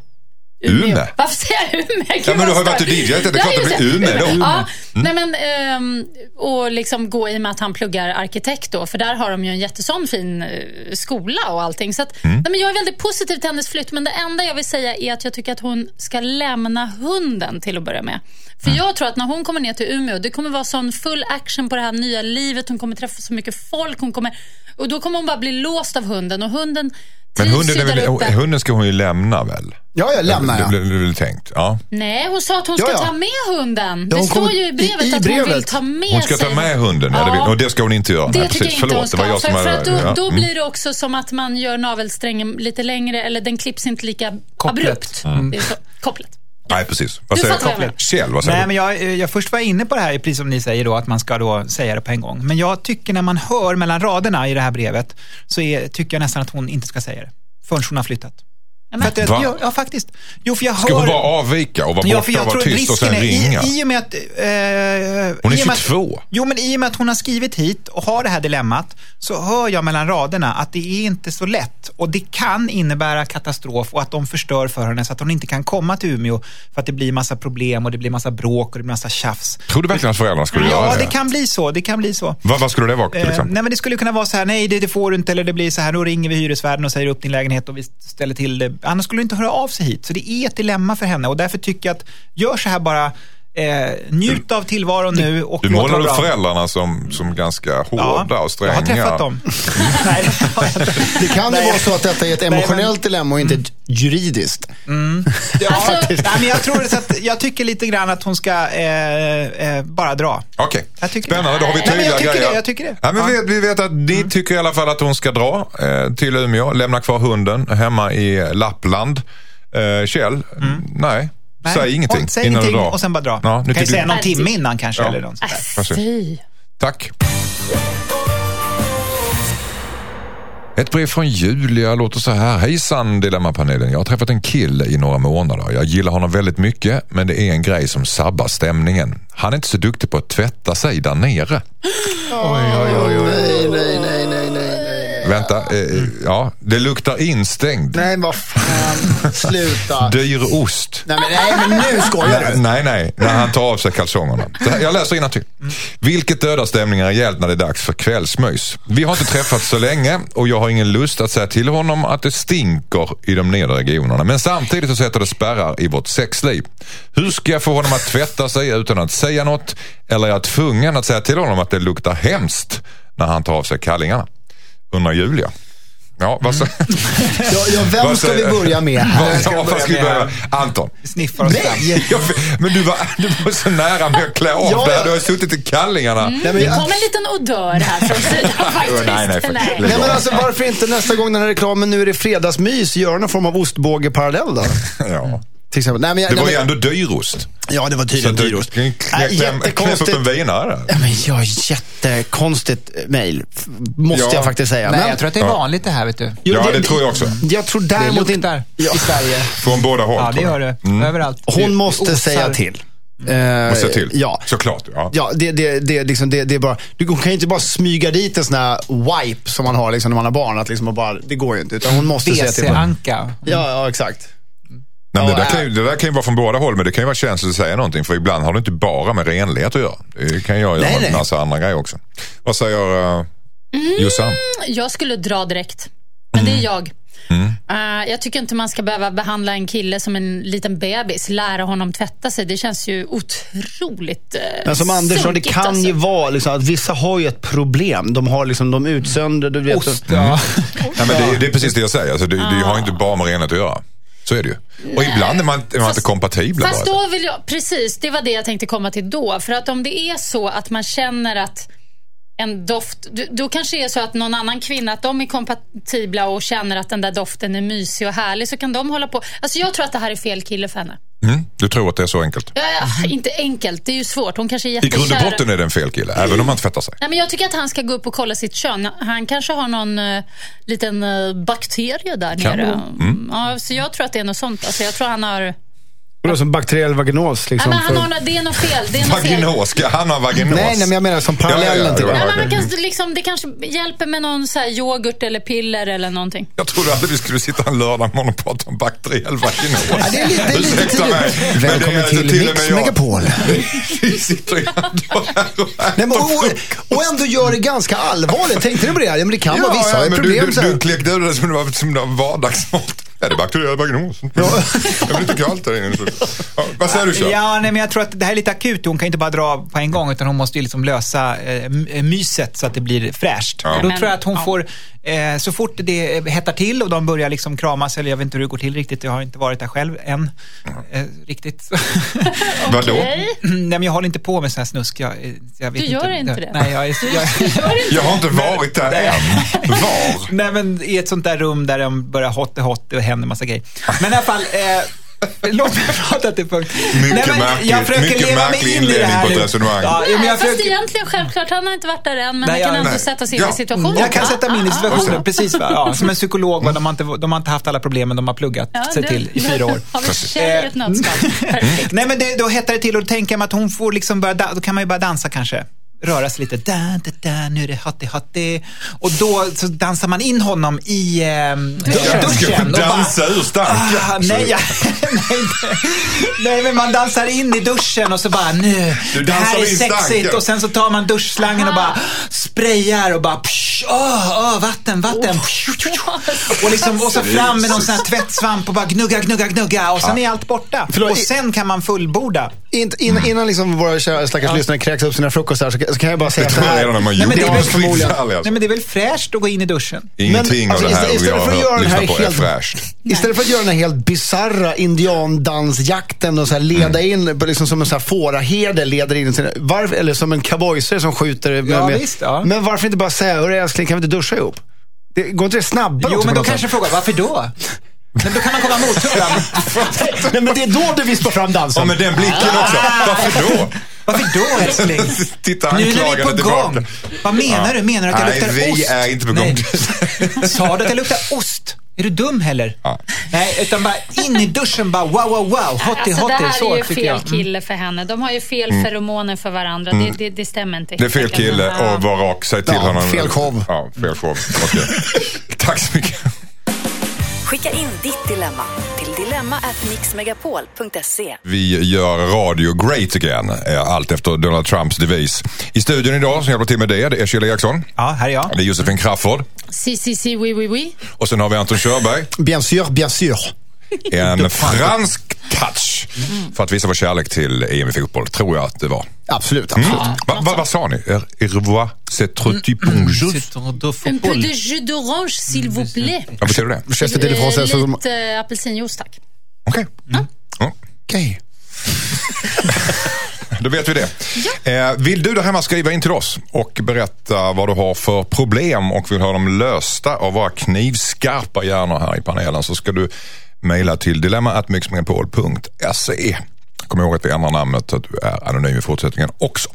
Ume? Varför säger jag Ume? Gud, Ja, men du har ju varit stört. i DJ, det är Ja, klart det just blir Ume då. Mm. Ja, nej men, ehm, och liksom gå i och med att han pluggar arkitekt då, för där har de ju en jättesån fin eh, skola och allting. Så att, Mm. nej, men jag är väldigt positiv till hennes flytt, men det enda jag vill säga är att jag tycker att hon ska lämna hunden till att börja med. För Mm. jag tror att när hon kommer ner till Umeå, det kommer vara sån full action på det här nya livet. Hon kommer träffa så mycket folk. Hon kommer, och då kommer hon bara bli låst av hunden och hunden Men hunden, är väl, hunden ska hon ju lämna väl? Ja, jag lämnar Det jag. blev det, det, tänkt. Ja. Nej, hon sa att hon Ja, ska ja. ta med hunden. Ja, det står ju i brevet i- i att hon vill brevet. ta med Hon ska sig ta med hunden, ja. det vill, och det ska hon inte göra. Det Nej, tycker jag inte hon det var ska. jag För, som för hade- att då, ja. då Mm. blir det också som att man gör navelsträngen lite längre, eller den klipps inte lika Kopplet. abrupt. Mm. Det är så, kopplet. Nej, precis. Vad Du säger. Kjell, vad säger Nej, du? men jag, eh, jag först var inne på det här, precis som ni säger då, att man ska då säga det på en gång. Men jag tycker när man hör mellan raderna i det här brevet, så är, tycker jag nästan att hon inte ska säga det. Förrän hon har flyttat. För att, jag- ja, ja, faktiskt. Jo, för jag Ska hör... hon bara avvika och vara Ja, borta för jag och vara tyst och sen är, ringa? i, i och med att... Eh, Hon är i och med att- 22. Jo, men i och med att hon har skrivit hit och har det här dilemmat så hör jag mellan raderna att det är inte så lätt och det kan innebära katastrof och att de förstör för henne så att hon inte kan komma till Umeå för att det blir massa problem och det blir massa bråk och det blir massa tjafs. Tror du verkligen att föräldrarna skulle göra Ja, det? det kan bli så. Det kan bli så. Vad, vad skulle det vara till Eh, exempel? nej men det skulle kunna vara så här, nej det, det får du inte, eller det blir så här, då ringer vi hyresvärden och säger upp din lägenhet och vi ställer till det. Annars skulle du inte höra av sig hit. Så det är ett dilemma för henne och därför tycker jag att, gör så här bara, eh, njut av tillvaron nu och Du målar det upp föräldrarna som, som ganska hårda och stränga. jag har träffat dem. nej, det jag kan ju Nej. vara så att detta är ett Nej, men- emotionellt dilemma och inte ett juridiskt. Ja, Alltså- nej, men jag, tror så att, jag tycker lite grann att hon ska eh, eh, bara dra. Okej, Jag tycker spännande. Då har vi Nej, tydliga jag tycker grejer. det, jag tycker det. Ja, men Ja. Mm. vi, vi vet att ni tycker i alla fall att hon ska dra eh, till Umeå, lämna kvar hunden hemma i Lappland. Eh, Kjell, nej. Nej, Säg ingenting och, säg innan ingenting du drar. och sen bara dra. Ja, nu kan ju säga någon timme innan kanske. Ja. Eller något. Äh, fy. Tack. Ett brev från Julia låter så här. Hejsan Dilemmapanelen. Jag har träffat en kille i några månader. Jag gillar honom väldigt mycket men det är en grej som sabbar stämningen. Han är inte så duktig på att tvätta sig där nere. Nej, nej, nej, nej, nej, nej. Vänta, eh, ja, det luktar instängd. Nej, vad fan. Sluta. Dyr ost. Nej, men, nej, men nu skojar du. Nej, nej, när han tar av sig kalsongerna. Här, jag läser innantill. Vilket dödar stämningen rejält när det är dags för kvällsmys. Vi har inte träffats så länge och jag har ingen lust att säga till honom att det stinker i de nedre regionerna. Men samtidigt så sätter det spärrar i vårt sexliv. Hur ska jag få honom att tvätta sig utan att säga något? Eller är jag tvungen att säga till honom att det luktar hemskt när han tar av sig kallingarna? Undrar Julia. Ja, vad sa... Ja, ja, vem vad ska vi börja med? Vad, ska vi ja, börja ska vi börja här? med? Anton. Sniffar oss fram. Ja, men du var, du var så nära med att klä av Ja, ja. Du har suttit i kallingarna. Nej, men, Det kom en liten odör här från sidan faktiskt. Nej, nej, för- lägg Nej, men alltså, varför inte nästa gång den här reklamen, nu är det fredagsmys, göra någon form av ostbågeparallell då? Ja. Till exempel. Nej, men, jag- Det var nej, ju ändå dyrost. Ja, det var tydligen dyrost. knäppa upp jättekonstigt. en vinare. Ja, men jag jättekonstigt mejl, måste Ja. jag faktiskt säga. Nej, men, jag tror att det är vanligt det här, vet du. Jo, Ja, det tror jag också. Jag tror Det däremot luktar inte... Ja, i Sverige. Från båda håll. Ja, det gör det. Mm. Överallt. hon måste osar. säga till. Måste jag till? Ja. Såklart. Ja. Ja, det, det, det, liksom, det, det är bara, du kan ju inte bara smyga dit en sån här wipe som man har liksom, när man har barn. Att liksom, bara, det går ju inte. Utan hon måste säga till. Ja, WC-anka. ja, exakt. Nej, men det, Ja, där kan ju, det där kan ju vara från båda håll, men det kan ju vara känsligt att säga någonting. För ibland har det inte bara med renlighet att göra. Det kan jag göra Nej, med en massa andra grejer också. Vad säger uh, Jossan? Jag skulle dra direkt. Men det är jag. Mm. Eh, jag tycker inte man ska behöva behandla en kille som en liten bebis. Lära honom tvätta sig. Det känns ju otroligt uh, Men som Anders sa, det kan alltså. ju vara liksom, att vissa har ju ett problem. De har liksom, de utsöndrar, du vet. Ost, ja. Nej, men det, det är precis det jag säger. Alltså, det, det har ju inte bara med renlighet att göra. Så är det ju. Och ibland är man, är man inte kompatibla Fast bara. då vill jag, precis, det var det jag tänkte komma till då. För att om det är så att man känner att en doft, då- då kanske det är så att någon annan kvinna, att de är kompatibla och känner att den där doften är mysig och härlig, så kan de hålla på. Alltså jag tror att det här är fel kille för henne. Mm, du tror att det är så enkelt? Ja, ja, inte enkelt, det är ju svårt. Hon kanske är I grund och botten är det en fel kille, även om han tvättar sig. Nej, men jag tycker att han ska gå upp och kolla sitt kön. Han kanske har någon uh, liten uh, bakterie där Kan nere. Mm. Ja, så jag tror att det är något sånt. Alltså, jag tror han har Vadå, som bakteriell vaginos? Nej, Liksom, men han för- har, det är något fel. Det är något fel. Vaginos, ska han ha vaginos? Nej, nej, men jag menar som parallellen Ja, ja, ja, till ja. det. Nej, men man kan, liksom, det kanske hjälper med någon så här yoghurt eller piller eller någonting. Jag trodde aldrig vi skulle sitta en lördag morgon och prata om bakteriell vaginos. Ja, det är lite, det är lite Ursäkta mig, tidigt. men det är Välkommen till till Mix jag. Megapol. Vi sitter ju ändå här och Nej, men, äter och, och, ändå gör det ganska allvarligt. Tänkte du på det? Ja, men det kan vara vissa ju men problem. du, du, du kläckte ur det som det var som det var vardagsmat. Är det bakteriell vaginos? Jag blir lite kallt där inne. Ja, vad säger du så? Ja, nej, men jag tror att det här är lite akut. Hon kan inte bara dra på en gång utan hon måste ju liksom lösa eh, m- myset så att det blir fräscht. Ja. Och då tror jag att hon ja. får, eh, så fort det eh, hettar till och de börjar liksom kramas, eller jag vet inte hur det går till riktigt, jag har inte varit där själv än. Eh, riktigt. Vadå? Nej, men jag håller inte på med sån här snusk. Jag, eh, jag vet Du gör inte det? Nej, jag, är- jag, Jag har inte varit där än. Var? Nej, men i ett sånt där rum där de börjar hot hot, det händer massa grejer. Men i alla fall, eh, låt mig prata till punkt. Mycket Nej, men märkligt- Jag försöker mycket leva mig märklig in i det här på ett resonemang. Ja, men jag fast försöker, egentligen självklart, han har inte varit där än, men Nej, han kan jag- ändå nej. sätta sig Ja. in i situationen. jag kan Ja, sätta mig in i ja, situationen, precis. Va? Ja, som en psykolog, va? De, har inte, de har inte haft alla problemen, de har pluggat ja. sig Ja, till i fyra år. Har vi känner ett nötskal. Nej men det, då hettar det till och då tänker jag mig att hon får liksom börja, då kan man ju börja dansa kanske. Röra sig lite, da, da, da, nu är det hotty hotty. Och då så dansar man in honom i eh, duschen. Dansa ur stanken? Ah, nej, ja, nej, nej, men man dansar in i duschen och så bara nu, det här är sexigt. stanken. Och sen så tar man duschslangen och bara sprayar och bara psh, åh, åh, vatten, vatten. Och, liksom, och så fram med någon sån här tvättsvamp och bara gnugga, gnugga, gnugga. Och sen är allt borta. Förlåt, och sen kan man fullborda. In, in, innan liksom våra kära stackars lyssnare kräks upp sina frukostar så, så kan jag bara säga Det så tror jag här. redan de har Nej, men gjort. det är väl förmodligen- alltså. Nej men det är väl fräscht att gå in i duschen? Ingenting Men, alltså, av det här istället- jag istället för att har göra hört, den här lyssnat på är helt- fräscht. Istället för att göra den här helt bizarra indiandansjakten och så här leda in, på liksom som en så här fåraherde leder in sin, varför, eller som en cowboysare som skjuter. Med, Ja, med, visst, ja. Men varför inte bara säga, hörru älskling, kan vi inte duscha ihop? Det, går inte det snabbare Jo men då kanske sätt? frågar, varför då? Men då kan man komma mothugg. Nej men det är då du vispar fram dansen. Ja, men den blicken också. Varför då? Varför då älskling? Titta Nu vi är anklagande på tillbaka. gång. Vad menar du? Menar du att jag Nej, luktar vi ost? är inte på gång. Nej. Sa du att jag luktar ost? Är du dum heller? Ja. Nej, utan bara in i duschen bara wow, wow, wow. Hotty, Alltså, det hotty. här Så är ju fel jag. Mm. kille för henne. De har ju fel feromoner för varandra. Det, det, det stämmer inte. Det är fel kille Ja. och var rak. Säg till Ja, honom. fel show. Ja, fel show. Okej. Tack så mycket. Skicka in ditt dilemma till dilemma@mixmegapol.se. Vi gör radio great again. eh, Allt efter Donald Trumps devis. I studion idag som hjälper till med det, det är Kjell Eriksson. Ja, här är jag. Det är Josefin Crafoord. Si, si, si, oui, oui, oui. Och sen har vi Anton Körberg. Bien sûr, bien sûr. En fransk touch. För att visa vår kärlek till EM i fotboll, tror jag att det var. Absolut, absolut. Va, va, vad sa ni? Er, er revoir, c'est trop du bonjour. Un peu de jus d'orange, s'il vous plaît. Vad betyder det? Français. Lite apelsinjuice, tack. Okej. Ja. Okej. Då vet vi det. Eh, vill du där hemma skriva in till oss och berätta vad du har för problem och vill ha dem lösta av våra knivskarpa hjärnor här i panelen så ska du mejla till dilemma.mixmegapol.se. Kom ihåg att vi ändrar namnet, så att du är anonym i fortsättningen också.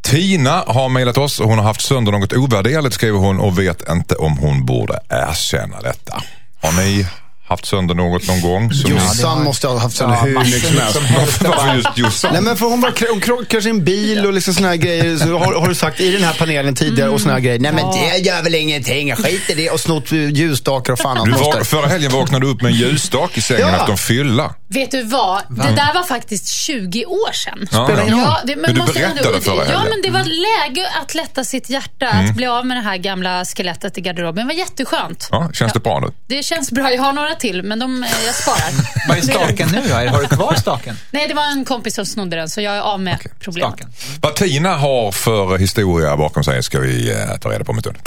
Tina har mejlat oss och hon har haft sönder något ovärderligt skriver hon och vet inte om hon borde erkänna detta. Har ni haft sönder något någon gång? Jossan måste ha haft sån hur mycket som helst. Varför just Jossan? Nej men för hon, krockar sin bil och liksom såna här grejer. Så har, har du sagt i den här panelen tidigare och såna här grejer. Nej men det gör väl ingenting, jag skiter i det. Och snott ljusstakar och fan allt Du var, förra helgen vaknade du upp med en ljusstake i sängen Ja. efter en fylla. Vet du vad? Det där var faktiskt 20 år sedan. Ja, Spelar ingen. Ja, det, Men du måste berättade ändå- förra Ja, helgen. men det var läge att lätta sitt hjärta, att bli av med det här gamla skelettet i garderoben. Det var jätteskönt. Ja, känns det bra nu? Det känns bra. Jag har några till, men de, eh, jag sparar. Vad är staken nu då? Har du kvar staken? Nej, det var en kompis som snodde den, så jag är av med problemet. Staken. Vad Tina har för historia bakom sig ska vi eh, ta reda på om en stund.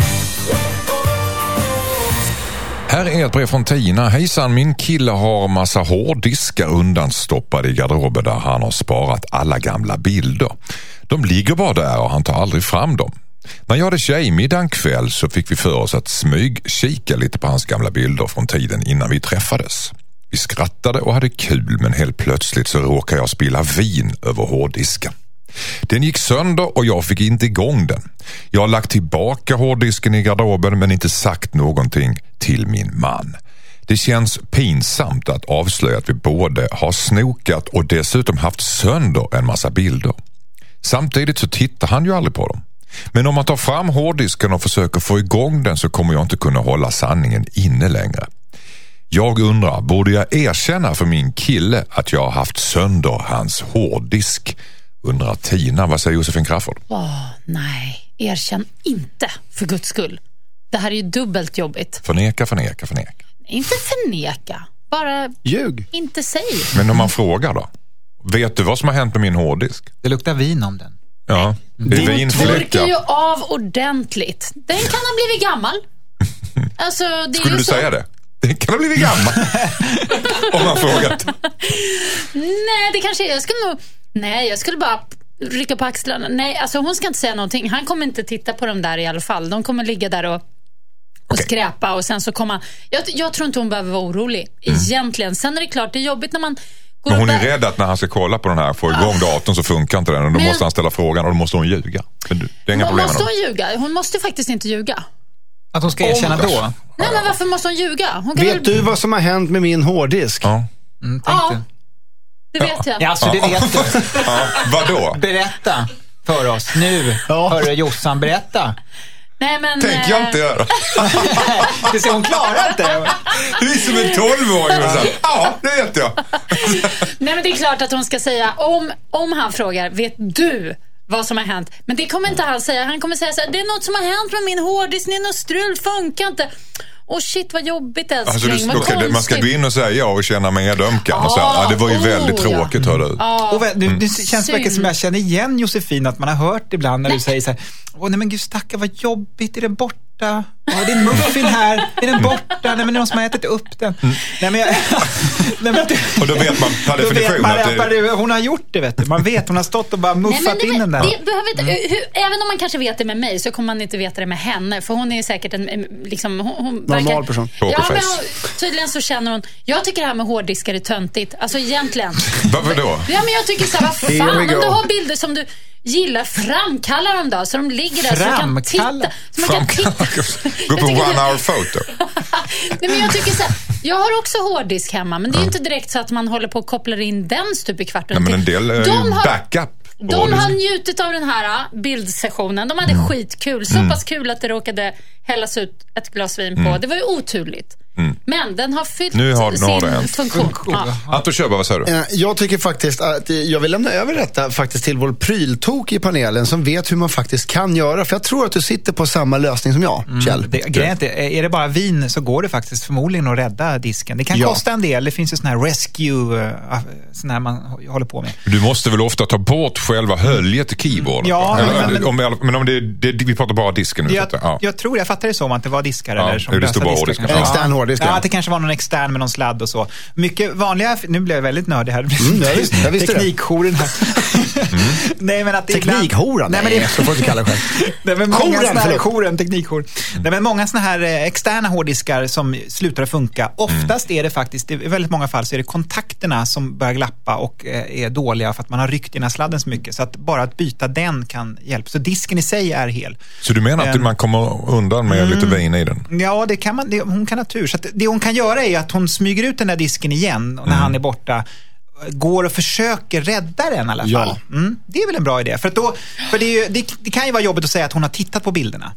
Här är ett brev från Tina. Hejsan, min kille har massa hårddiskar undanstoppade i garderoben där han har sparat alla gamla bilder. De ligger bara där och han tar aldrig fram dem. När jag hade tjejmiddag en kväll så fick vi för oss att smygkika lite på hans gamla bilder från tiden innan vi träffades. Vi skrattade och hade kul men helt plötsligt så råkade jag spilla vin över hårddisken. Den gick sönder och jag fick inte igång den. Jag har lagt tillbaka hårddisken i garderoben men inte sagt någonting till min man. Det känns pinsamt att avslöja att vi både har snokat och dessutom haft sönder en massa bilder. Samtidigt så tittar han ju aldrig på dem. Men om man tar fram hårddisken och försöker få igång den så kommer jag inte kunna hålla sanningen inne längre. Jag undrar, borde jag erkänna för min kille att jag har haft sönder hans hårddisk? Undrar Tina. Vad säger Josefin Crafoord? Åh, nej, erkänn inte för guds skull. Det här är ju dubbelt jobbigt. Förneka, förneka, förneka. Inte förneka, bara Ljug. inte säg. Men om man frågar då? Vet du vad som har hänt med min hårddisk? Det luktar vin om den. Ja, det är Torkar ju av ordentligt. Den kan ha blivit gammal. Alltså, det är Skulle ju du så. säga det? Det kan ha blivit gammal. om man frågat. Nej, det kanske jag skulle nog... Nej, jag skulle bara rycka på axlarna. Nej, alltså hon ska inte säga någonting. Han kommer inte titta på dem där i alla fall. De kommer ligga där och, och Okej. skräpa och sen så kommer han... Jag, jag tror inte hon behöver vara orolig egentligen. Sen är det klart, det är jobbigt när man Mm. Men hon och är rädd att när han ska kolla på den här, få igång datorn så funkar inte den. Och då Men- måste han ställa frågan och då måste hon ljuga. Men det är inga problem Måste hon ljuga? Hon måste faktiskt inte ljuga. Att hon ska erkänna då? Nej, men varför måste hon ljuga? Hon kan Vet väl... du vad som har hänt med min hårddisk? Ja. Mm, Ja, det. det vet jag. Ja, alltså det vet du. Ja, vadå? Berätta för oss nu. Ja. Hörru Jossan, berätta. Nej, men... tänker jag eh, inte göra. Du ser, hon klarar inte. Du är som en tolvåring Ja, det vet jag. Nej, men det är klart att hon ska säga, om, om han frågar, vet du vad som har hänt? Men det kommer inte han säga. Han kommer säga så här, det är något som har hänt med min hårddisk, det är något strul, funkar inte. Åh shit vad jobbigt älskling, Alltså, du, vad okej, det- man ska gå konstigt. in och säga ja och känna medömkan. Och säga, ja, det var ju oh, väldigt ja. tråkigt, hör du. Och vä- nu, det känns Synd. verkligen som jag känner igen Josefin, att man har hört ibland när du säger så här, åh nej men gud stackarn vad jobbigt, är den borta? Ja, det är en muffin här, är den borta? Nej men det är någon som har ätit upp den. Nej men jag... nej, men du... Och då vet man per definition man att det... det... hon har gjort det vet du. Man vet, hon har stått och bara Nej, muffat men det, in den där. det behöver inte, hur, även om man kanske vet det med mig så kommer man inte veta det med henne. För hon är säkert en, en liksom, hon, hon Normal verkar, person. Ja, men hon, tydligen så känner hon, jag tycker det här med hårddiskar är töntigt. Alltså egentligen. Varför då? Ja, men jag tycker så här, vad fan, om du har bilder som du gillar, framkalla dem då. Så de ligger där så du kan titta. Framkalla? Så man kan titta. Gå på one hour photo. Nej, men jag tycker så här, jag har också hårddisk hemma, men det är ju inte direkt så att man håller på och kopplar in den stup i kvarten. Nej, men en del är ju De har- backup. De har njutit av den här äh, bildsessionen. De hade skitkul. Så pass kul att det råkade hällas ut ett glas vin på. Det var ju oturligt. Men den har fyllt Nu har- nu har det hänt. funktion. Ja. Anton Körberg, vad säger du? Eh, Jag tycker faktiskt att eh, jag vill lämna över detta faktiskt till vår pryltok i panelen som vet hur man faktiskt kan göra. För jag tror att du sitter på samma lösning som jag, Kjell. Det, grejen är, är det bara vin så går det faktiskt förmodligen att rädda disken. Det kan Ja. kosta en del. Det finns ju sån här rescue, uh, sån här man håller på med. Du måste väl ofta ta bort själva höljet i keyboarden? Ja, Eller, men- men- om, men om det, det, vi pratar bara disken nu. så Jag, ja. jag tror, jag fattar det som att det var diskar Ja, eller som det lösa diskar. En extern hårddisk, Ja, ja. att det kanske var någon extern med någon sladd och så. Mycket vanliga, nu blev jag väldigt nördig här. Mm, ja, visst, jag visste. Teknikjouren här. Nej, men att Teknikhoran? Nej, men det... så får du inte kalla det själv. Nej, men många Jouren, här, förlåt. jouren, teknikjour. Nej, men många såna här eh, externa hårddiskar som slutar att funka. Oftast är det faktiskt, i väldigt många fall, så är det kontakterna som börjar glappa och eh, är dåliga för att man har ryckt i den här sladden så mycket. Så att bara att byta den kan hjälpa. Så disken i sig är hel. Så du menar att man kommer undan med lite vin i den? Ja, det kan man, det, hon kan ha tur. Så det hon kan göra är att hon smyger ut den där disken igen när han är borta. Går och försöker rädda den i alla Ja. fall. Mm, det är väl en bra idé. För, då, för det, ju, det, det kan ju vara jobbigt att säga att hon har tittat på bilderna.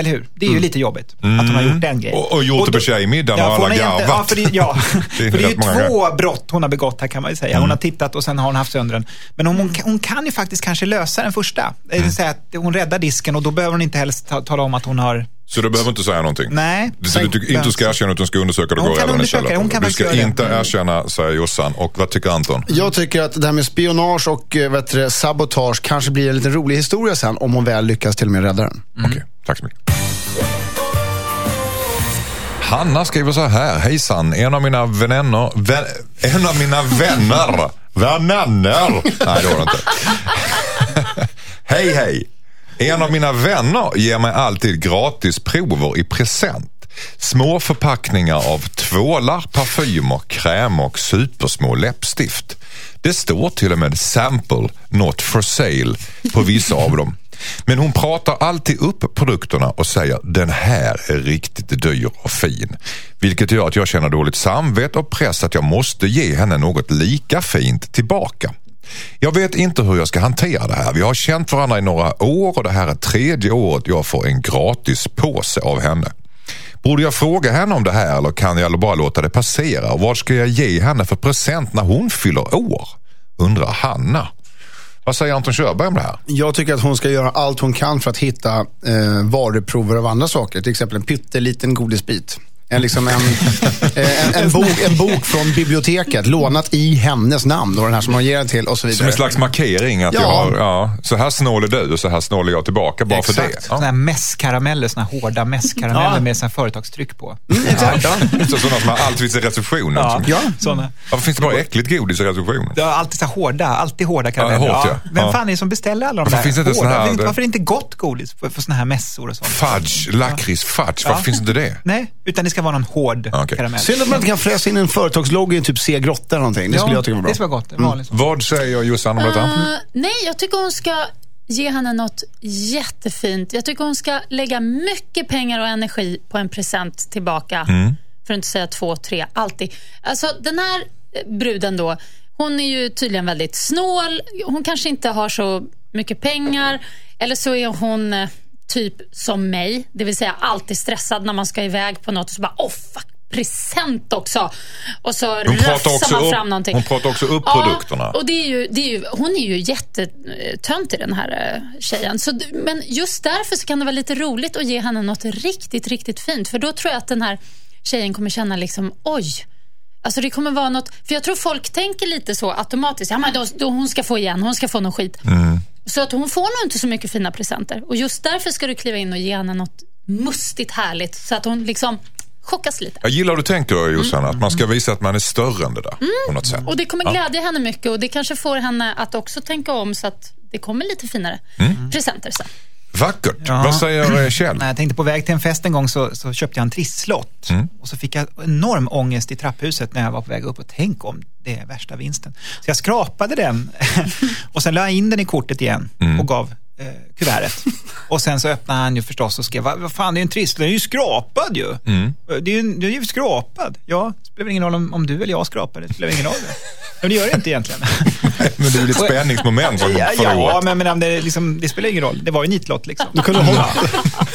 Eller hur? Det är ju lite jobbigt att hon har gjort den grejen. Och- och gjort det på tjejmiddagen och alla hon garvat. Ja, för det, ja, Det är för det är ju två brott hon har begått här kan man ju säga. Hon Mm. har tittat och sen har hon haft sönder den. Men hon, hon, kan- hon kan ju faktiskt kanske lösa den första. Det Mm. vill säga att hon räddar disken och då behöver hon inte helst ta, tala om att hon har Så du behöver inte säga någonting? Nej. Så du tycker inte du ska erkänna utan du ska undersöka det Hon går det, hon kan Du ska det. inte Mm. erkänna, säger Jossan. Och vad tycker Anton? Jag tycker att det här med spionage och eh, vet du, det, sabotage kanske blir en liten rolig historia sen om hon väl lyckas till och med rädda den. Okej, tack så mycket. Hanna skriver så här. Hejsan, en av mina vänner... Vän, en av mina vänner... Vänner! Nej, det var det inte. hej, hej. En av mina vänner ger mig alltid gratis prover i present. Små förpackningar av tvålar, parfymer, krämer och supersmå läppstift. Det står till och med sample, not for sale, på vissa av dem. Men hon pratar alltid upp produkterna och säger den här är riktigt dyr och fin. Vilket gör att jag känner dåligt samvete och press att jag måste ge henne något lika fint tillbaka. Jag vet inte hur jag ska hantera det här. Vi har känt varandra i några år och det här är tredje året jag får en gratis påse av henne. Borde jag fråga henne om det här eller kan jag bara låta det passera? Och vad ska jag ge henne för present när hon fyller år? Undrar Hanna. Vad säger Anton Körberg om det här? Jag tycker att hon ska göra allt hon kan för att hitta eh, varuprover av andra saker. Till exempel en pytteliten godisbit. En, liksom en, eh, en, en, bok, en bok från biblioteket, lånat i hennes namn. Och den här som hon ger den till och så vidare. Som en slags markering att Ja. jag har, ja, så här snål är du och så här snål är jag tillbaka bara för det. Exakt. Såna Ja. här mässkarameller, såna här hårda mässkarameller Ja. med här företagstryck på. Exakt. Ja. Så sådana som alltid finns i receptionen. Ja, Ja. såna. Varför finns det bara äckligt godis i receptionen? Är alltid så hårda, alltid hårda karameller. Ja, hårt, ja. Vem Ja. fan är det som beställer alla de Varför där finns det inte hårda? här- Varför, varför är det inte gott godis för, för såna här mässor och sånt? Fudge, lakrits, fudge. Varför Ja. finns inte det? Nej, utan det ska vara någon hård Ja, okej. karamell. Synd att man inte kan fräsa in en företagslogga i typ C Grotta eller någonting. Det skulle jag tycka var bra. Det ska vara gott. En sån. Vad säger Jossan om detta? Eh, nej, jag tycker hon ska ge henne något jättefint. Jag tycker hon ska lägga mycket pengar och energi på en present tillbaka. För att inte säga två, tre, alltid. Alltså den här eh, bruden då, hon är ju tydligen väldigt snål. Hon kanske inte har så mycket pengar. Eller så är hon eh, typ som mig, det vill säga alltid stressad när man ska iväg på något och så bara, oh fuck, present också. Och så Hon rafsar man upp- fram någonting. hon pratar också upp produkterna. Och det är ju, det är ju, hon är ju jättetöntig den här eh, tjejen. Så, men just därför så kan det vara lite roligt att ge henne något riktigt, riktigt fint. För då tror jag att den här tjejen kommer känna liksom, oj. Alltså det kommer vara något, för jag tror folk tänker lite så automatiskt. Ja, men då, då hon ska få igen, hon ska få någon skit. Så att hon får nog inte så mycket fina presenter. Och just därför ska du kliva in och ge henne något mustigt härligt. Så att hon liksom chockas lite. Jag gillar hur du tänker Jossan, att man ska visa att man är större än det där på något sätt. Och det kommer glädja henne mycket och det kanske får henne att också tänka om så att det kommer lite finare presenter sen. Vackert. Ja. Vad säger eh, Kjell? När jag tänkte på väg till en fest en gång så, så köpte jag en trisslott. Och så fick jag enorm ångest i trapphuset när jag var på väg upp. Och tänk om det är värsta vinsten. Så jag skrapade den och sen la jag in den i kortet igen och gav eh, kuvertet. Och sen så öppnade han ju förstås och skrev, vad fan det är en trisslott, den är ju skrapad ju. Det är ju det är ju skrapad. Ja, det spelar ingen roll om, om du eller jag skrapar, det spelar ingen roll. Men det gör det inte egentligen. Men det är väl ett spänningsmoment från Ja, förra ja året. men, men det, liksom, det spelar ingen roll. Det var ju nitlott liksom. Du kunde hålla.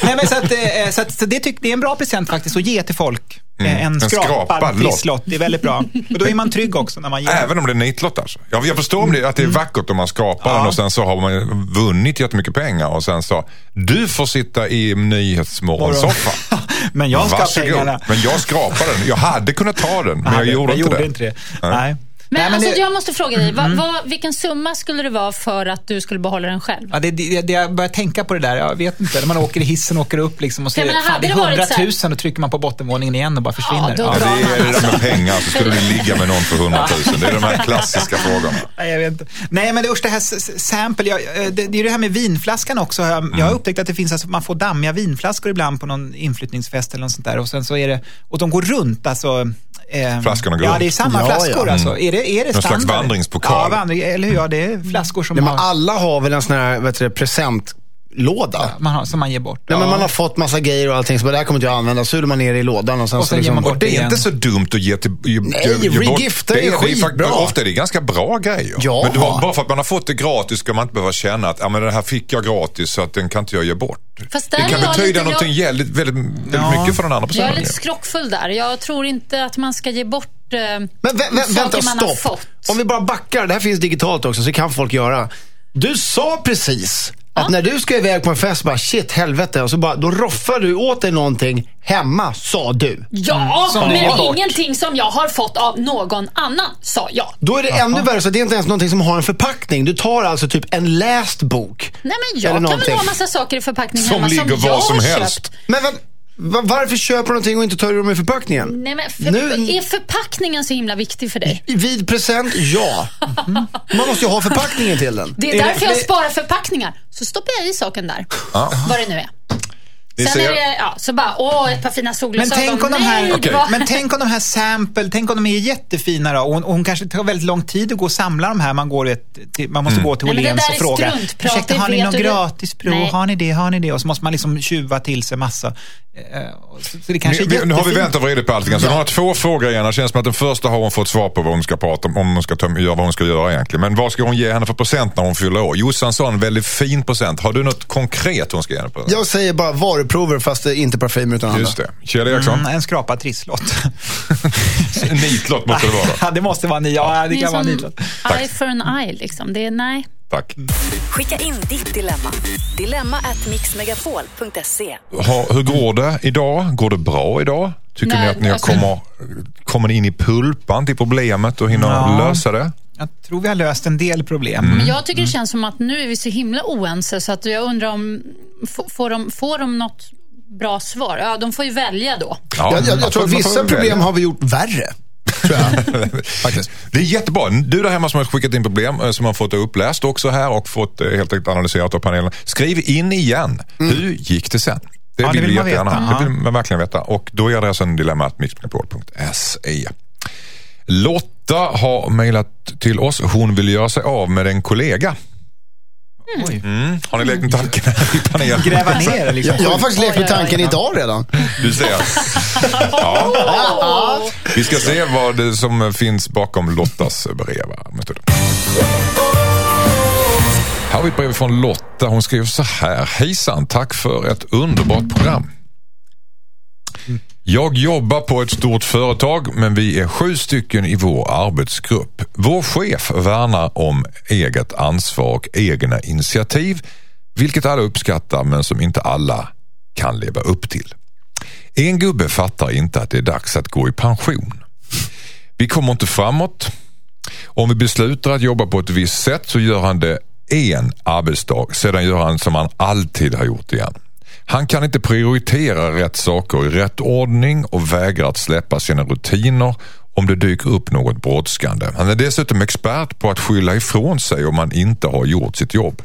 Nej, men så att, eh, så att, så det, tyck, det är en bra present faktiskt att ge till folk. Eh, En, En skrapad, trisslott. Det är väldigt bra. Och då är man trygg också när man ger. Även om det är nitlott alltså. Jag, jag förstår om det, att det är vackert om man skrapar Ja. den och sen så har man vunnit jättemycket pengar och sen så, du får sitta i Nyhetsmorgonsoffan. Men jag ska Varsågod. pengarna. Men jag skrapade den. Jag hade kunnat ta den, men jag Nej, gjorde, jag inte, gjorde det. inte det. Nej. Men, Nej, men alltså, det, jag måste fråga dig, vad, vad, vilken summa skulle det vara för att du skulle behålla den själv? Ja, det, det, det, jag börjar tänka på det där, jag vet inte, när man åker i hissen och åker upp liksom och så Jag är det, menar, fan, det är hade det varit så här- 100 000 och trycker man på bottenvåningen igen och bara försvinner. då Ja, drar det är man det där med alltså. pengar, så skulle du ligga med någon för 100 000. Det är de här klassiska frågorna. Nej, jag vet inte. Nej, men det, usch, det här sample, jag, eh, det, det är det här med vinflaskan också. Jag, jag Mm. har upptäckt att det finns, alltså, man får dammiga vinflaskor ibland på någon inflyttningsfest eller något sånt där. Och sen så är det, och de går runt alltså. Eh, Flaskorna går Ja, det är samma Ja, flaskor ja. alltså. Är det, är det Någon slags vandringspokal. Ja, vandring, eller hur? Ja, det är flaskor som, Nej, men har, alla har väl en sån här vet du, presentlåda? man har, som man ger bort. Nej, men man har fått massa grejer och allting, så bara, det här kommer inte jag använda. Så är man ner i lådan och sen, Och så sen ger liksom, man bort Det är igen. inte så dumt att ge till... Ge, Nej, ge, regifta är det skitbra. Ofta är det ganska bra grejer. Ja. Men det var, bara för att man har fått det gratis ska man inte behöva känna att ja, men det här fick jag gratis så att den kan inte jag ge bort. Fast det är kan jag betyda någonting jag- väldigt, väldigt, väldigt Ja. mycket för den andra Jag personen. är lite skrockfull där. Jag tror inte att man ska ge bort eh, Men vä vä vänta, man har stopp. fått. Om vi bara backar, det här finns digitalt också, så kan folk göra. Du sa precis att när du ska iväg på en fest, bara shit helvete, och så bara, då roffar du åt dig någonting hemma, sa du. Ja, Som du ger men bort. ingenting som jag har fått av någon annan, sa jag. Då är det ännu värre, så det är inte ens någonting som har en förpackning. Du tar alltså typ en läst bok. Nej, men Eller jag kan väl någonting. ha massa saker i förpackningen Som hemma ligger som var jag som har helst. köpt. Men va, varför köper du någonting och inte tar du dem i förpackningen? Nej, men för, Nu- Är förpackningen så himla viktig för dig? Vid present, ja. Man måste ju ha förpackningen till den. Det är Är det- därför jag det- sparar förpackningar. Så stoppar jag i saken där. Vad det nu är. Sen ser- är det, ja, så bara, åh, ett par fina Men solglasögon. tänk om de här, var- men tänk om de här sample, tänk om de är jättefina då och hon, och hon kanske tar väldigt lång tid att gå och samla de här. Man, går ett, till, man måste gå till men Åhléns och fråga. Ursäkta, har ni du. gratisprov? Nej. Har ni det? Har ni det? Och så måste man liksom tjuva till sig massa. Eh, Så så det kanske är Nu, nu har vi vänt och vridit på allting. Så hon har två frågor igen. Det känns som att den första har hon fått svar på vad hon ska prata om, om hon ska göra vad hon ska göra egentligen. Men vad ska hon ge henne för present när hon fyller år? Jossan sa en väldigt fin present. Har du något konkret hon ska ge henne på? Jag säger bara varuprover fast det är inte parfym utan andra. Just det. Kjell Eriksson? Mm, en skrapad trisslott. Nitlott måste det vara ja, det måste vara ny. Ja, det kan vara nitlott. eye for an eye liksom. Det är, nej. Tack. Skicka in ditt dilemma. Dilemma at mixmegapol.se. Hur går det idag? Går det bra idag? Tycker Nej, ni att ni har alltså- kommer, kommer ni in i pulpan till problemet och hinner Ja. lösa det? Jag tror vi har löst en del problem. Mm. Men jag tycker det känns som att nu är vi så himla oense så att jag undrar om, får de, får de något bra svar? Ja, de får ju välja då. Ja, Jag, jag, jag tror att vissa välja. problem har vi gjort värre. Det är jättebra. Du där hemma som har skickat in problem eh, som har fått uppläst också här och fått eh, helt enkelt analyserat av panelen. Skriv in igen. Hur gick det sen? Det Ja, det vill vi jättegärna. veta. Det vill man verkligen veta. Och då är adressen dilemmatmixmegapol.se. Lotta har mejlat till oss. Hon vill göra sig av med en kollega. Oj. Mm. Har ni lekt med tanken här i panelen? Gräva ner liksom. Jag, jag har faktiskt lekt med tanken idag redan. Du ser. Ja. Vi ska se vad det som finns bakom Lottas brev. Här har vi ett brev från Lotta. Hon skriver så här. Hejsan, tack för ett underbart program. Jag jobbar på ett stort företag men vi är sju stycken i vår arbetsgrupp. Vår chef värnar om eget ansvar och egna initiativ vilket alla uppskattar men som inte alla kan leva upp till. En gubbe fattar inte att det är dags att gå i pension. Vi kommer inte framåt. Om vi beslutar att jobba på ett visst sätt så gör han det en arbetsdag. Sedan gör han som han alltid har gjort igen. Han kan inte prioritera rätt saker i rätt ordning och vägrar att släppa sina rutiner om det dyker upp något brådskande. Han är dessutom expert på att skylla ifrån sig om man inte har gjort sitt jobb.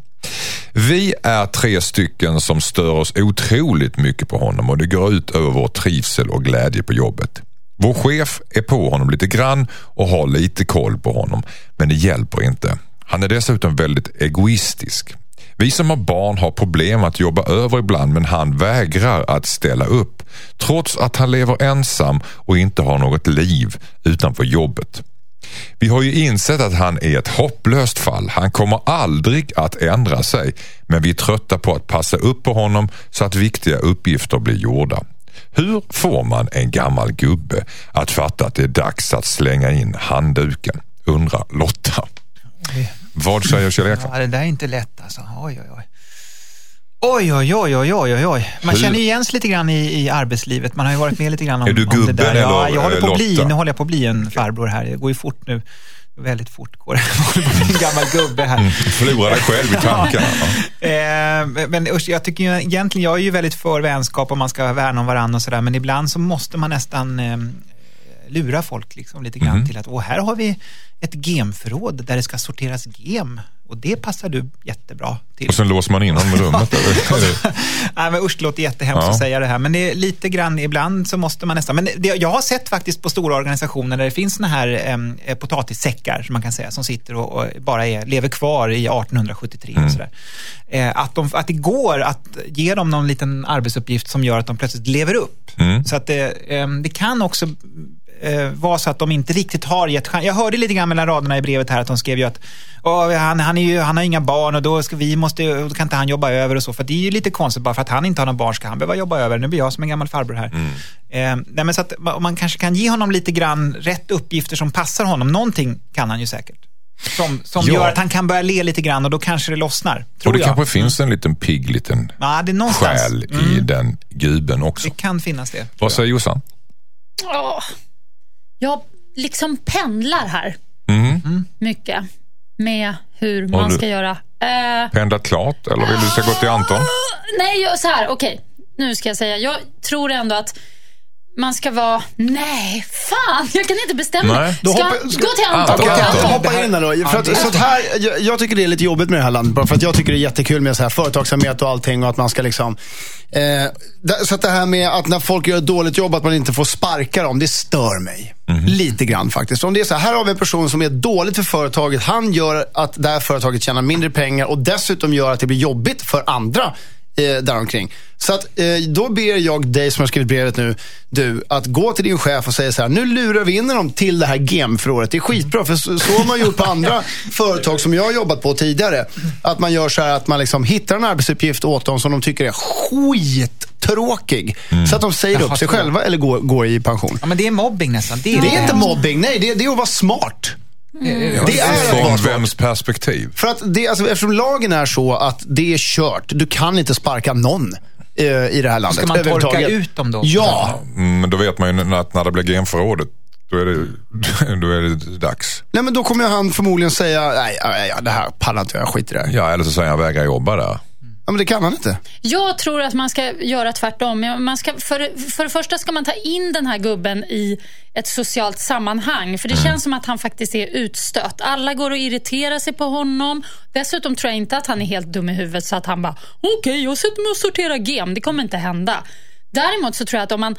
Vi är tre stycken som stör oss otroligt mycket på honom och det går ut över vår trivsel och glädje på jobbet. Vår chef är på honom lite grann och har lite koll på honom, men det hjälper inte. Han är dessutom väldigt egoistisk. Vi som har barn har problem att jobba över ibland men han vägrar att ställa upp trots att han lever ensam och inte har något liv utanför jobbet. Vi har ju insett att han är ett hopplöst fall. Han kommer aldrig att ändra sig. Men vi är trötta på att passa upp på honom så att viktiga uppgifter blir gjorda. Hur får man en gammal gubbe att fatta att det är dags att slänga in handduken? Undrar Lotta. Vad säger Kjell? Ja, det där är inte lätt alltså. Oj, oj, oj. Oj, oj, oj, oj, oj, oj. Man Hur- känner igen sig lite grann i, i arbetslivet. Man har ju varit med lite grann om, Är du om det gubben där. Ja, eller, jag håller på eh, att bli, nu håller jag på att bli en farbror här. Det går ju fort nu. Väldigt fort går det. Jag håller på att bli en gammal gubbe här. Förlora dig själv i tankarna. Ja. Eh, men usch, jag tycker ju egentligen, jag är ju väldigt för vänskap och man ska värna om varandra och sådär. Men ibland så måste man nästan eh, lura folk liksom lite grann Mhm. till att, åh, här har vi ett gemförråd där det ska sorteras gem. Och det passar du jättebra till. Och sen låser man in honom i rummet. Nej, men usch, det låter jättehemskt Ja. att säga det här. Men det är lite grann, ibland så måste man nästan. Men det, jag har sett faktiskt på stora organisationer där det finns såna här eh, potatissäckar, som man kan säga, som sitter och, och bara är, lever kvar i 1873 Mm. och sådär. Eh, att, de, att det går att ge dem någon liten arbetsuppgift som gör att de plötsligt lever upp. Mm. Så att det, em, det kan också eh, vara så att de inte riktigt har gett chans. Jag hörde lite grann mellan raderna i brevet här att de skrev ju att "Åh, han, han, är ju, han har inga barn och då, ska vi måste, då kan inte han jobba över och så. För det är ju lite konstigt, bara för att han inte har några barn ska han behöva jobba över. Nu blir jag som en gammal farbror här. Eh, nej, men så att man kanske kan ge honom lite grann rätt uppgifter som passar honom. Någonting kan han ju säkert. Som, som Ja. gör att han kan börja le lite grann och då kanske det lossnar. Tror Och det jag. kanske finns en liten pigg liten Ja, det är någonstans. själ i Mm. den gubben också. Det kan finnas det. Vad säger Jossan? Åh. Jag liksom pendlar här Mm. mycket med hur man du- ska göra. Eh, Pendlat klart eller vill du ska gå till Anton? nej, jag, så här, okej. Nu ska jag säga, jag tror ändå att man ska vara... Nej, fan, jag kan inte bestämma Nej. mig. Ska, gå ska- till Anton. Anton, Okej, Gå till jag Anton. Anton. hoppar in här då. För att, så här, jag, jag tycker det är lite jobbigt med det här landet. Bara för att jag tycker det är jättekul med så här företagsamhet och allting och att man ska liksom... Eh, där- så att det här med att när folk gör ett dåligt jobb, att man inte får sparka dem, det stör mig. Lite grann faktiskt. Om det är så här, här har vi en person som är dåligt för företaget. Han gör att det här företaget tjänar mindre pengar och dessutom gör att det blir jobbigt för andra däromkring. Så att, eh, då ber jag dig som har skrivit brevet nu, du, att gå till din chef och säga så här, nu lurar vi in dem till det här GEM-förrådet. Det är skitbra, för så, så har man gjort på andra företag som jag har jobbat på tidigare. Att man gör så här att man liksom hittar en arbetsuppgift åt dem som de tycker är skittråkig. Så att de säger upp sig själva eller går, går i pension. Ja, men det är mobbing nästan. Det är, Det är inte mobbing, nej, det, det är att vara smart. Det är Från vems perspektiv? För att det, alltså, eftersom lagen är så att det är kört. Du kan inte sparka någon eh, i det här landet. Ska man torka ut dem då? Ja. Mm, Men då vet man ju att när det blir genförrådet, då är det, då är det dags. Nej, men då kommer han förmodligen säga, nej, nej, ja, det här pallar inte jag, jag skiter i det här. Ja, eller så säger han vägrar jobba där. Men det kan han inte. Jag tror att man ska göra tvärtom. Man ska, för, för det första ska man ta in den här gubben i ett socialt sammanhang. För det känns som att han faktiskt är utstött. Alla går och irriterar sig på honom. Dessutom tror jag inte att han är helt dum i huvudet så att han bara, okej, jag sätter mig och sorterar gem. Det kommer inte hända. Däremot så tror jag att om man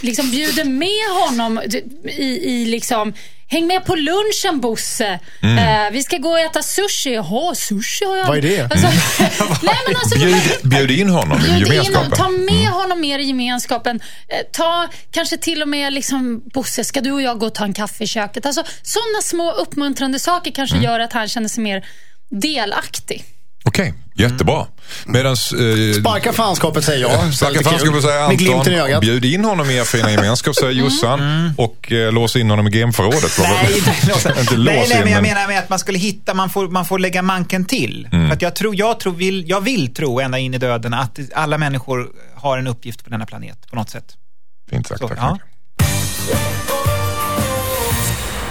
liksom bjuder med honom i, i liksom Häng med på lunchen Bosse. Eh, vi ska gå och äta sushi. Jaha, sushi har jag... Vad är det? Alltså, nej, men alltså, Bjud, bjud in honom i Bjud in gemenskapen. honom, ta med honom mer i gemenskapen. Eh, Ta kanske till och med liksom, Bosse, ska du och jag gå och ta en kaffe i köket? Alltså, sådana små uppmuntrande saker kanske gör att han känner sig mer delaktig. Okej, jättebra. Medans... Eh, Sparka fanskapet säger jag. Starka Lite fan kul. skulle säga Med glimten i Anton. ögat. Bjud in honom i er fina gemenskap, säger Jossan. Och eh, lås in honom i gameförrådet. Nej, inte nej, lås nej, in, men jag men- menar med att man skulle hitta, man får, man får lägga manken till. Mm. För att jag, tror, jag, tror, vill, jag vill tro ända in i döden att alla människor har en uppgift på denna planet på något sätt. Fint sagt, Så, tack så ja. mycket.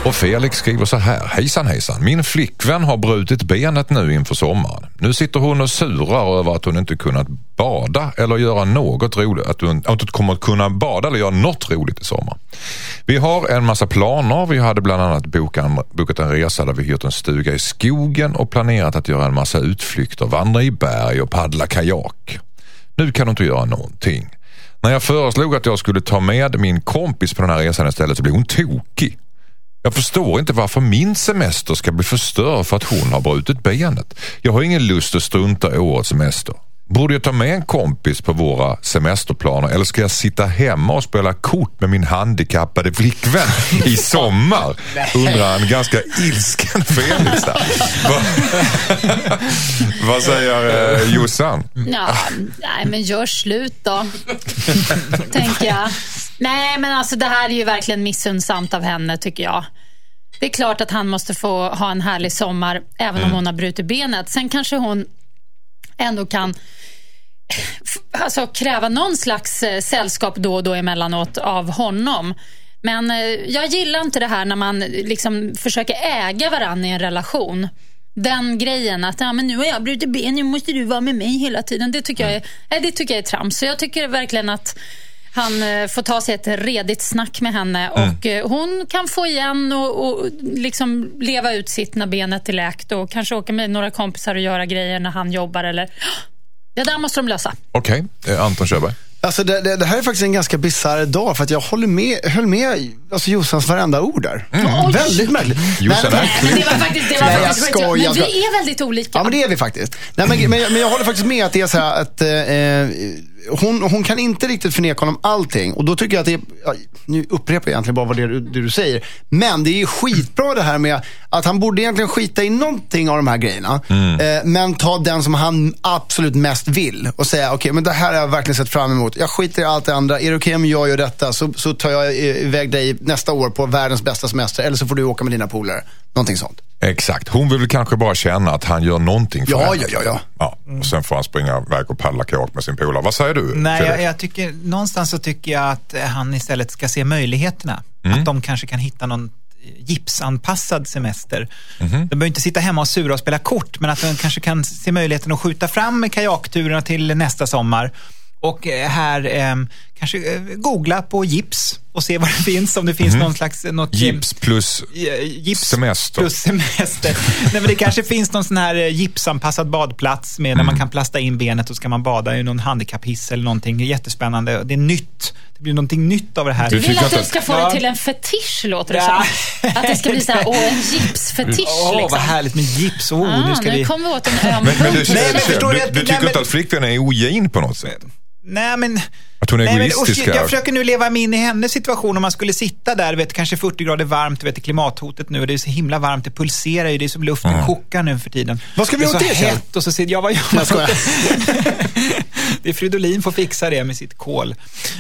Och Felix skriver så här. Hejsan hejsan. Min flickvän har brutit benet nu inför sommaren. Nu sitter hon och surar över att hon inte kunnat bada eller göra något roligt. Att hon inte kommer att kunna bada eller göra något roligt i sommar. Vi har en massa planer. Vi hade bland annat bokat en, bokat en resa där vi hyrt en stuga i skogen och planerat att göra en massa utflykter, vandra i berg och paddla kajak. Nu kan hon inte göra någonting. När jag föreslog att jag skulle ta med min kompis på den här resan istället så blev hon tokig. Jag förstår inte varför min semester ska bli förstörd för att hon har brutit benet. Jag har ingen lust att strunta i årets semester. Borde jag ta med en kompis på våra semesterplaner eller ska jag sitta hemma och spela kort med min handikappade flickvän i sommar? Undrar en ganska ilsken Felix där. Va- Vad säger eh, Jossan? Ja, nej, men gör slut då. Tänker jag. Nej, men alltså det här är ju verkligen missunnsamt av henne tycker jag. Det är klart att han måste få ha en härlig sommar även om hon har brutit benet. Sen kanske hon ändå kan alltså, kräva någon slags eh, sällskap då och då emellanåt av honom. Men eh, jag gillar inte det här när man liksom försöker äga varandra i en relation. Den grejen att ja, men nu har jag brutit ben, nu måste du vara med mig hela tiden. Det tycker, jag är, nej, det tycker jag är trams. Så jag tycker verkligen att han eh, får ta sig ett redigt snack med henne och eh, hon kan få igen och, och liksom leva ut sitt när benet är läkt och kanske åka med några kompisar och göra grejer när han jobbar. Eller... Det där måste de lösa. Okej, eh, Anton Körberg. Alltså det, det, det här är faktiskt en ganska bisarr dag för att jag håller med, höll med alltså Jossans varenda ord där. Oj. Väldigt märkligt. Jossan Men- är Nej, men det var faktiskt, det var Nej, jag faktiskt skojar, Men jag vi är väldigt olika. Ja, men det är vi faktiskt. Nej, men, men, men jag håller faktiskt med att det är så här att eh, hon, hon kan inte riktigt förneka honom allting. Och då tycker jag att det är, nu upprepar jag egentligen bara vad det, är det du säger. Men det är skitbra det här med att han borde egentligen skita i någonting av de här grejerna. Eh, men ta den som han absolut mest vill och säga, okej, men det här har jag verkligen sett fram emot. Jag skiter i allt det andra. Är det okej om jag gör detta så, så tar jag iväg dig nästa år på världens bästa semester. Eller så får du åka med dina polare. Någonting sånt. Exakt. Hon vill väl kanske bara känna att han gör någonting för Ja, henne. ja, ja, ja. ja. Och sen får han springa iväg och paddla kajak med sin polare. Vad säger du? Nej, jag, jag tycker, någonstans så tycker jag att han istället ska se möjligheterna. Att de kanske kan hitta någon eh, gipsanpassad semester. De behöver inte sitta hemma och sura och spela kort, men att de kanske kan se möjligheten att skjuta fram kajakturerna till nästa sommar. Och eh, här eh, kanske eh, googla på gips och se vad det finns, om det finns någon slags... Något, eh, Gips plus eh, gips semester. plus semester. Nej, men det kanske finns någon sån här eh, gipsanpassad badplats med, där man kan plasta in benet och så ska man bada i någon handikapphiss eller någonting. Det är jättespännande. Det är nytt. Det blir någonting nytt av det här. Du Du vill att du ska få Ja. det till en fetisch, låter det Ja. som. Att det ska bli så här, åh, en gipsfetisch Åh, liksom. vad härligt med gips. Oh, Ah, nu ska nu vi... kommer vi åt en öm Men, men du. Nej, men du, du du, att- tycker inte att flickvännen är ogin på något sätt? Nej, men... Att hon är Nej, men, egoistisk usch, jag, försöker nu leva mig in i hennes situation. Om man skulle sitta där, vet, kanske 40 grader varmt, vet, klimathotet nu. och Det är så himla varmt, det pulserar ju. Det är som luften kokar nu för tiden. Vad ska vi det är åt så det, Kjell? hett och så sitter jag, vad gör man? Jag det är Fridolin får fixa det med sitt kol.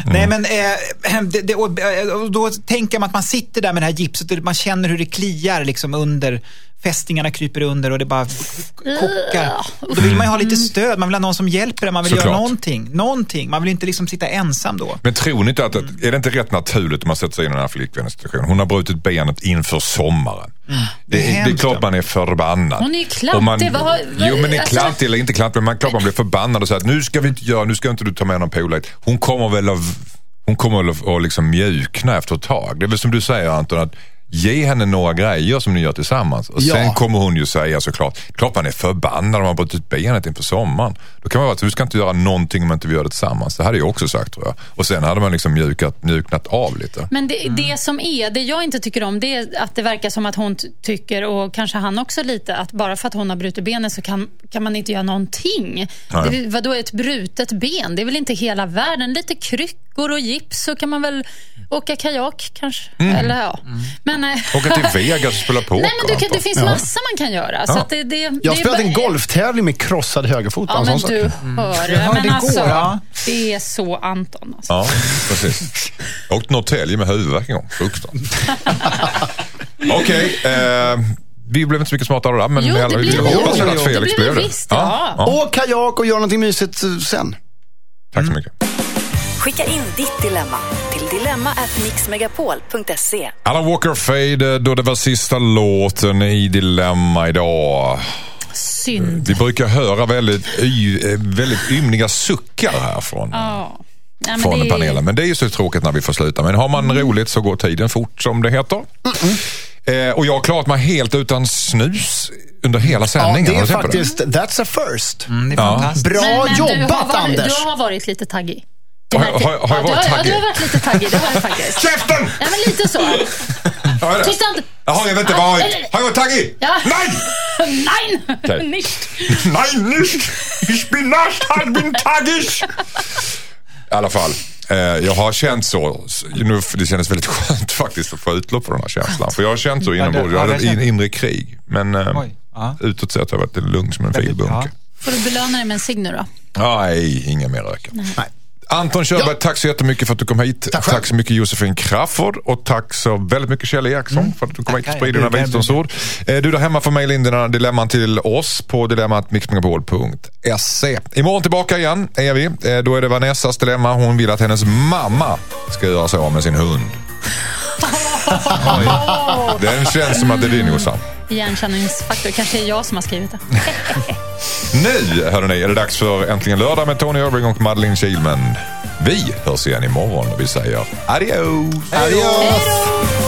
Nej, men eh, det, det, och, eh, och då tänker man att man sitter där med det här gipset och man känner hur det kliar liksom under. Fästingarna kryper under och det bara kokar. Och då vill man ju ha lite stöd, man vill ha någon som hjälper en, man vill Såklart. göra någonting. Någonting. Man vill inte liksom sitta ensam då. Men tror ni inte att, är det inte rätt naturligt om man sätter sig i den här flickvännens situation? Hon har brutit benet inför sommaren. Det, Det är det, är klart man är förbannad. Hon är ju klantig. Och Man, Vad vad- jo men det är alltså- klantig eller inte klantig, men man, klart man blir förbannad och säger att nu ska vi inte göra, nu ska inte du ta med någon polare. Hon kommer väl att, hon kommer att liksom mjukna efter ett tag. Det är väl som du säger Anton, att Ge henne några grejer som ni gör tillsammans. Och Ja. sen kommer hon ju säga såklart, klart man är förbannad om man har brutit benet inför sommaren. Då kan man vara att du ska inte göra någonting om inte vi gör det tillsammans. Det hade jag också sagt tror jag. Och sen hade man liksom mjukat, mjuknat av lite. Men det, det som är, det jag inte tycker om, det är att det verkar som att hon tycker, och kanske han också lite, att bara för att hon har brutit benet så kan, kan man inte göra någonting. Nej. Det, vadå ett brutet ben? Det är väl inte hela världen? Lite kryckor och gips så kan man väl åka kajak kanske. Eller ja. Men, eh, Åka till Vegas och spela poker. Nej, men du det finns massa man kan göra. Så att det, det, det Jag har spelat en golftävling med krossad högerfot. Ja, en men du sak. hör. Ja, men det går, alltså, ja. det är så Anton. Alltså. Ja, precis. Jag åkte Norrtälje med huvudvärk en gång. Fruktansvärt. Okej, eh, vi blev inte så mycket smartare av det där, men Jo, vi det alla- vi hoppas att det Felix blev vi blev det. visst, ja. Åk kajak och gör någonting mysigt sen. Tack så mycket. Skicka in ditt dilemma till dilemma@mixmegapol.se. Alan Walker Fade, då det var sista låten i Dilemma idag. Synd. Vi brukar höra väldigt, y, eh, väldigt ymniga suckar här från, Ja. Men från det är- panelen. Men det är ju så tråkigt när vi får sluta. Men har man roligt så går tiden fort som det heter. Eh, och jag har klarat mig helt utan snus under hela Ja, sändningen. det Har är du faktiskt, that's a first. Mm, det är Ja. Bra Men- men du jobbat varit, Anders. Du har varit lite taggig. Det Har jag- har jag- har jag Ja, varit du taggig? Ja, du har varit lite taggig. Det har du faktiskt. Käften! Nej, men lite så. Har jag det? Tyst inte. Jaha, jag vet inte Ja, eller- Har jag varit taggig? Ja. Nej! Nej! Okej. Nicht. Nej, nicht! Ich bin nicht, ich bin taggig! I alla fall. Eh, jag har känt så, nu, det kändes väldigt skönt faktiskt att få utlopp för den här känslan. För jag har känt så inombords, jag hade in, inre krig. Men eh, Oj, ja. utåt sett har jag varit lugn som en filbunke. ja. Får du belöna dig med en cigg nu då? Nej, inga mer röka. Nej. Anton Körberg, tack så jättemycket för att du kom hit. Tack själv. så mycket Josefin Crafoord och tack så väldigt mycket Kjell Eriksson för att du kom hit och spridde dina visdomsord. Eh, Du där hemma får mejla in dina dilemman till oss på dilemmatmixmegapol.se. Imorgon tillbaka igen är vi. Eh, Då är det Vanessas dilemma. Hon vill att hennes mamma ska göra sig av med sin hund. Den känns som att det är din Jossan. Igenkänningsfaktor. Kanske är jag som har skrivit det. Nu hörrni, är det dags för Äntligen lördag med Tony Irving och Madeleine Kilman. Vi hörs igen imorgon och vi säger adios. Adios. Då!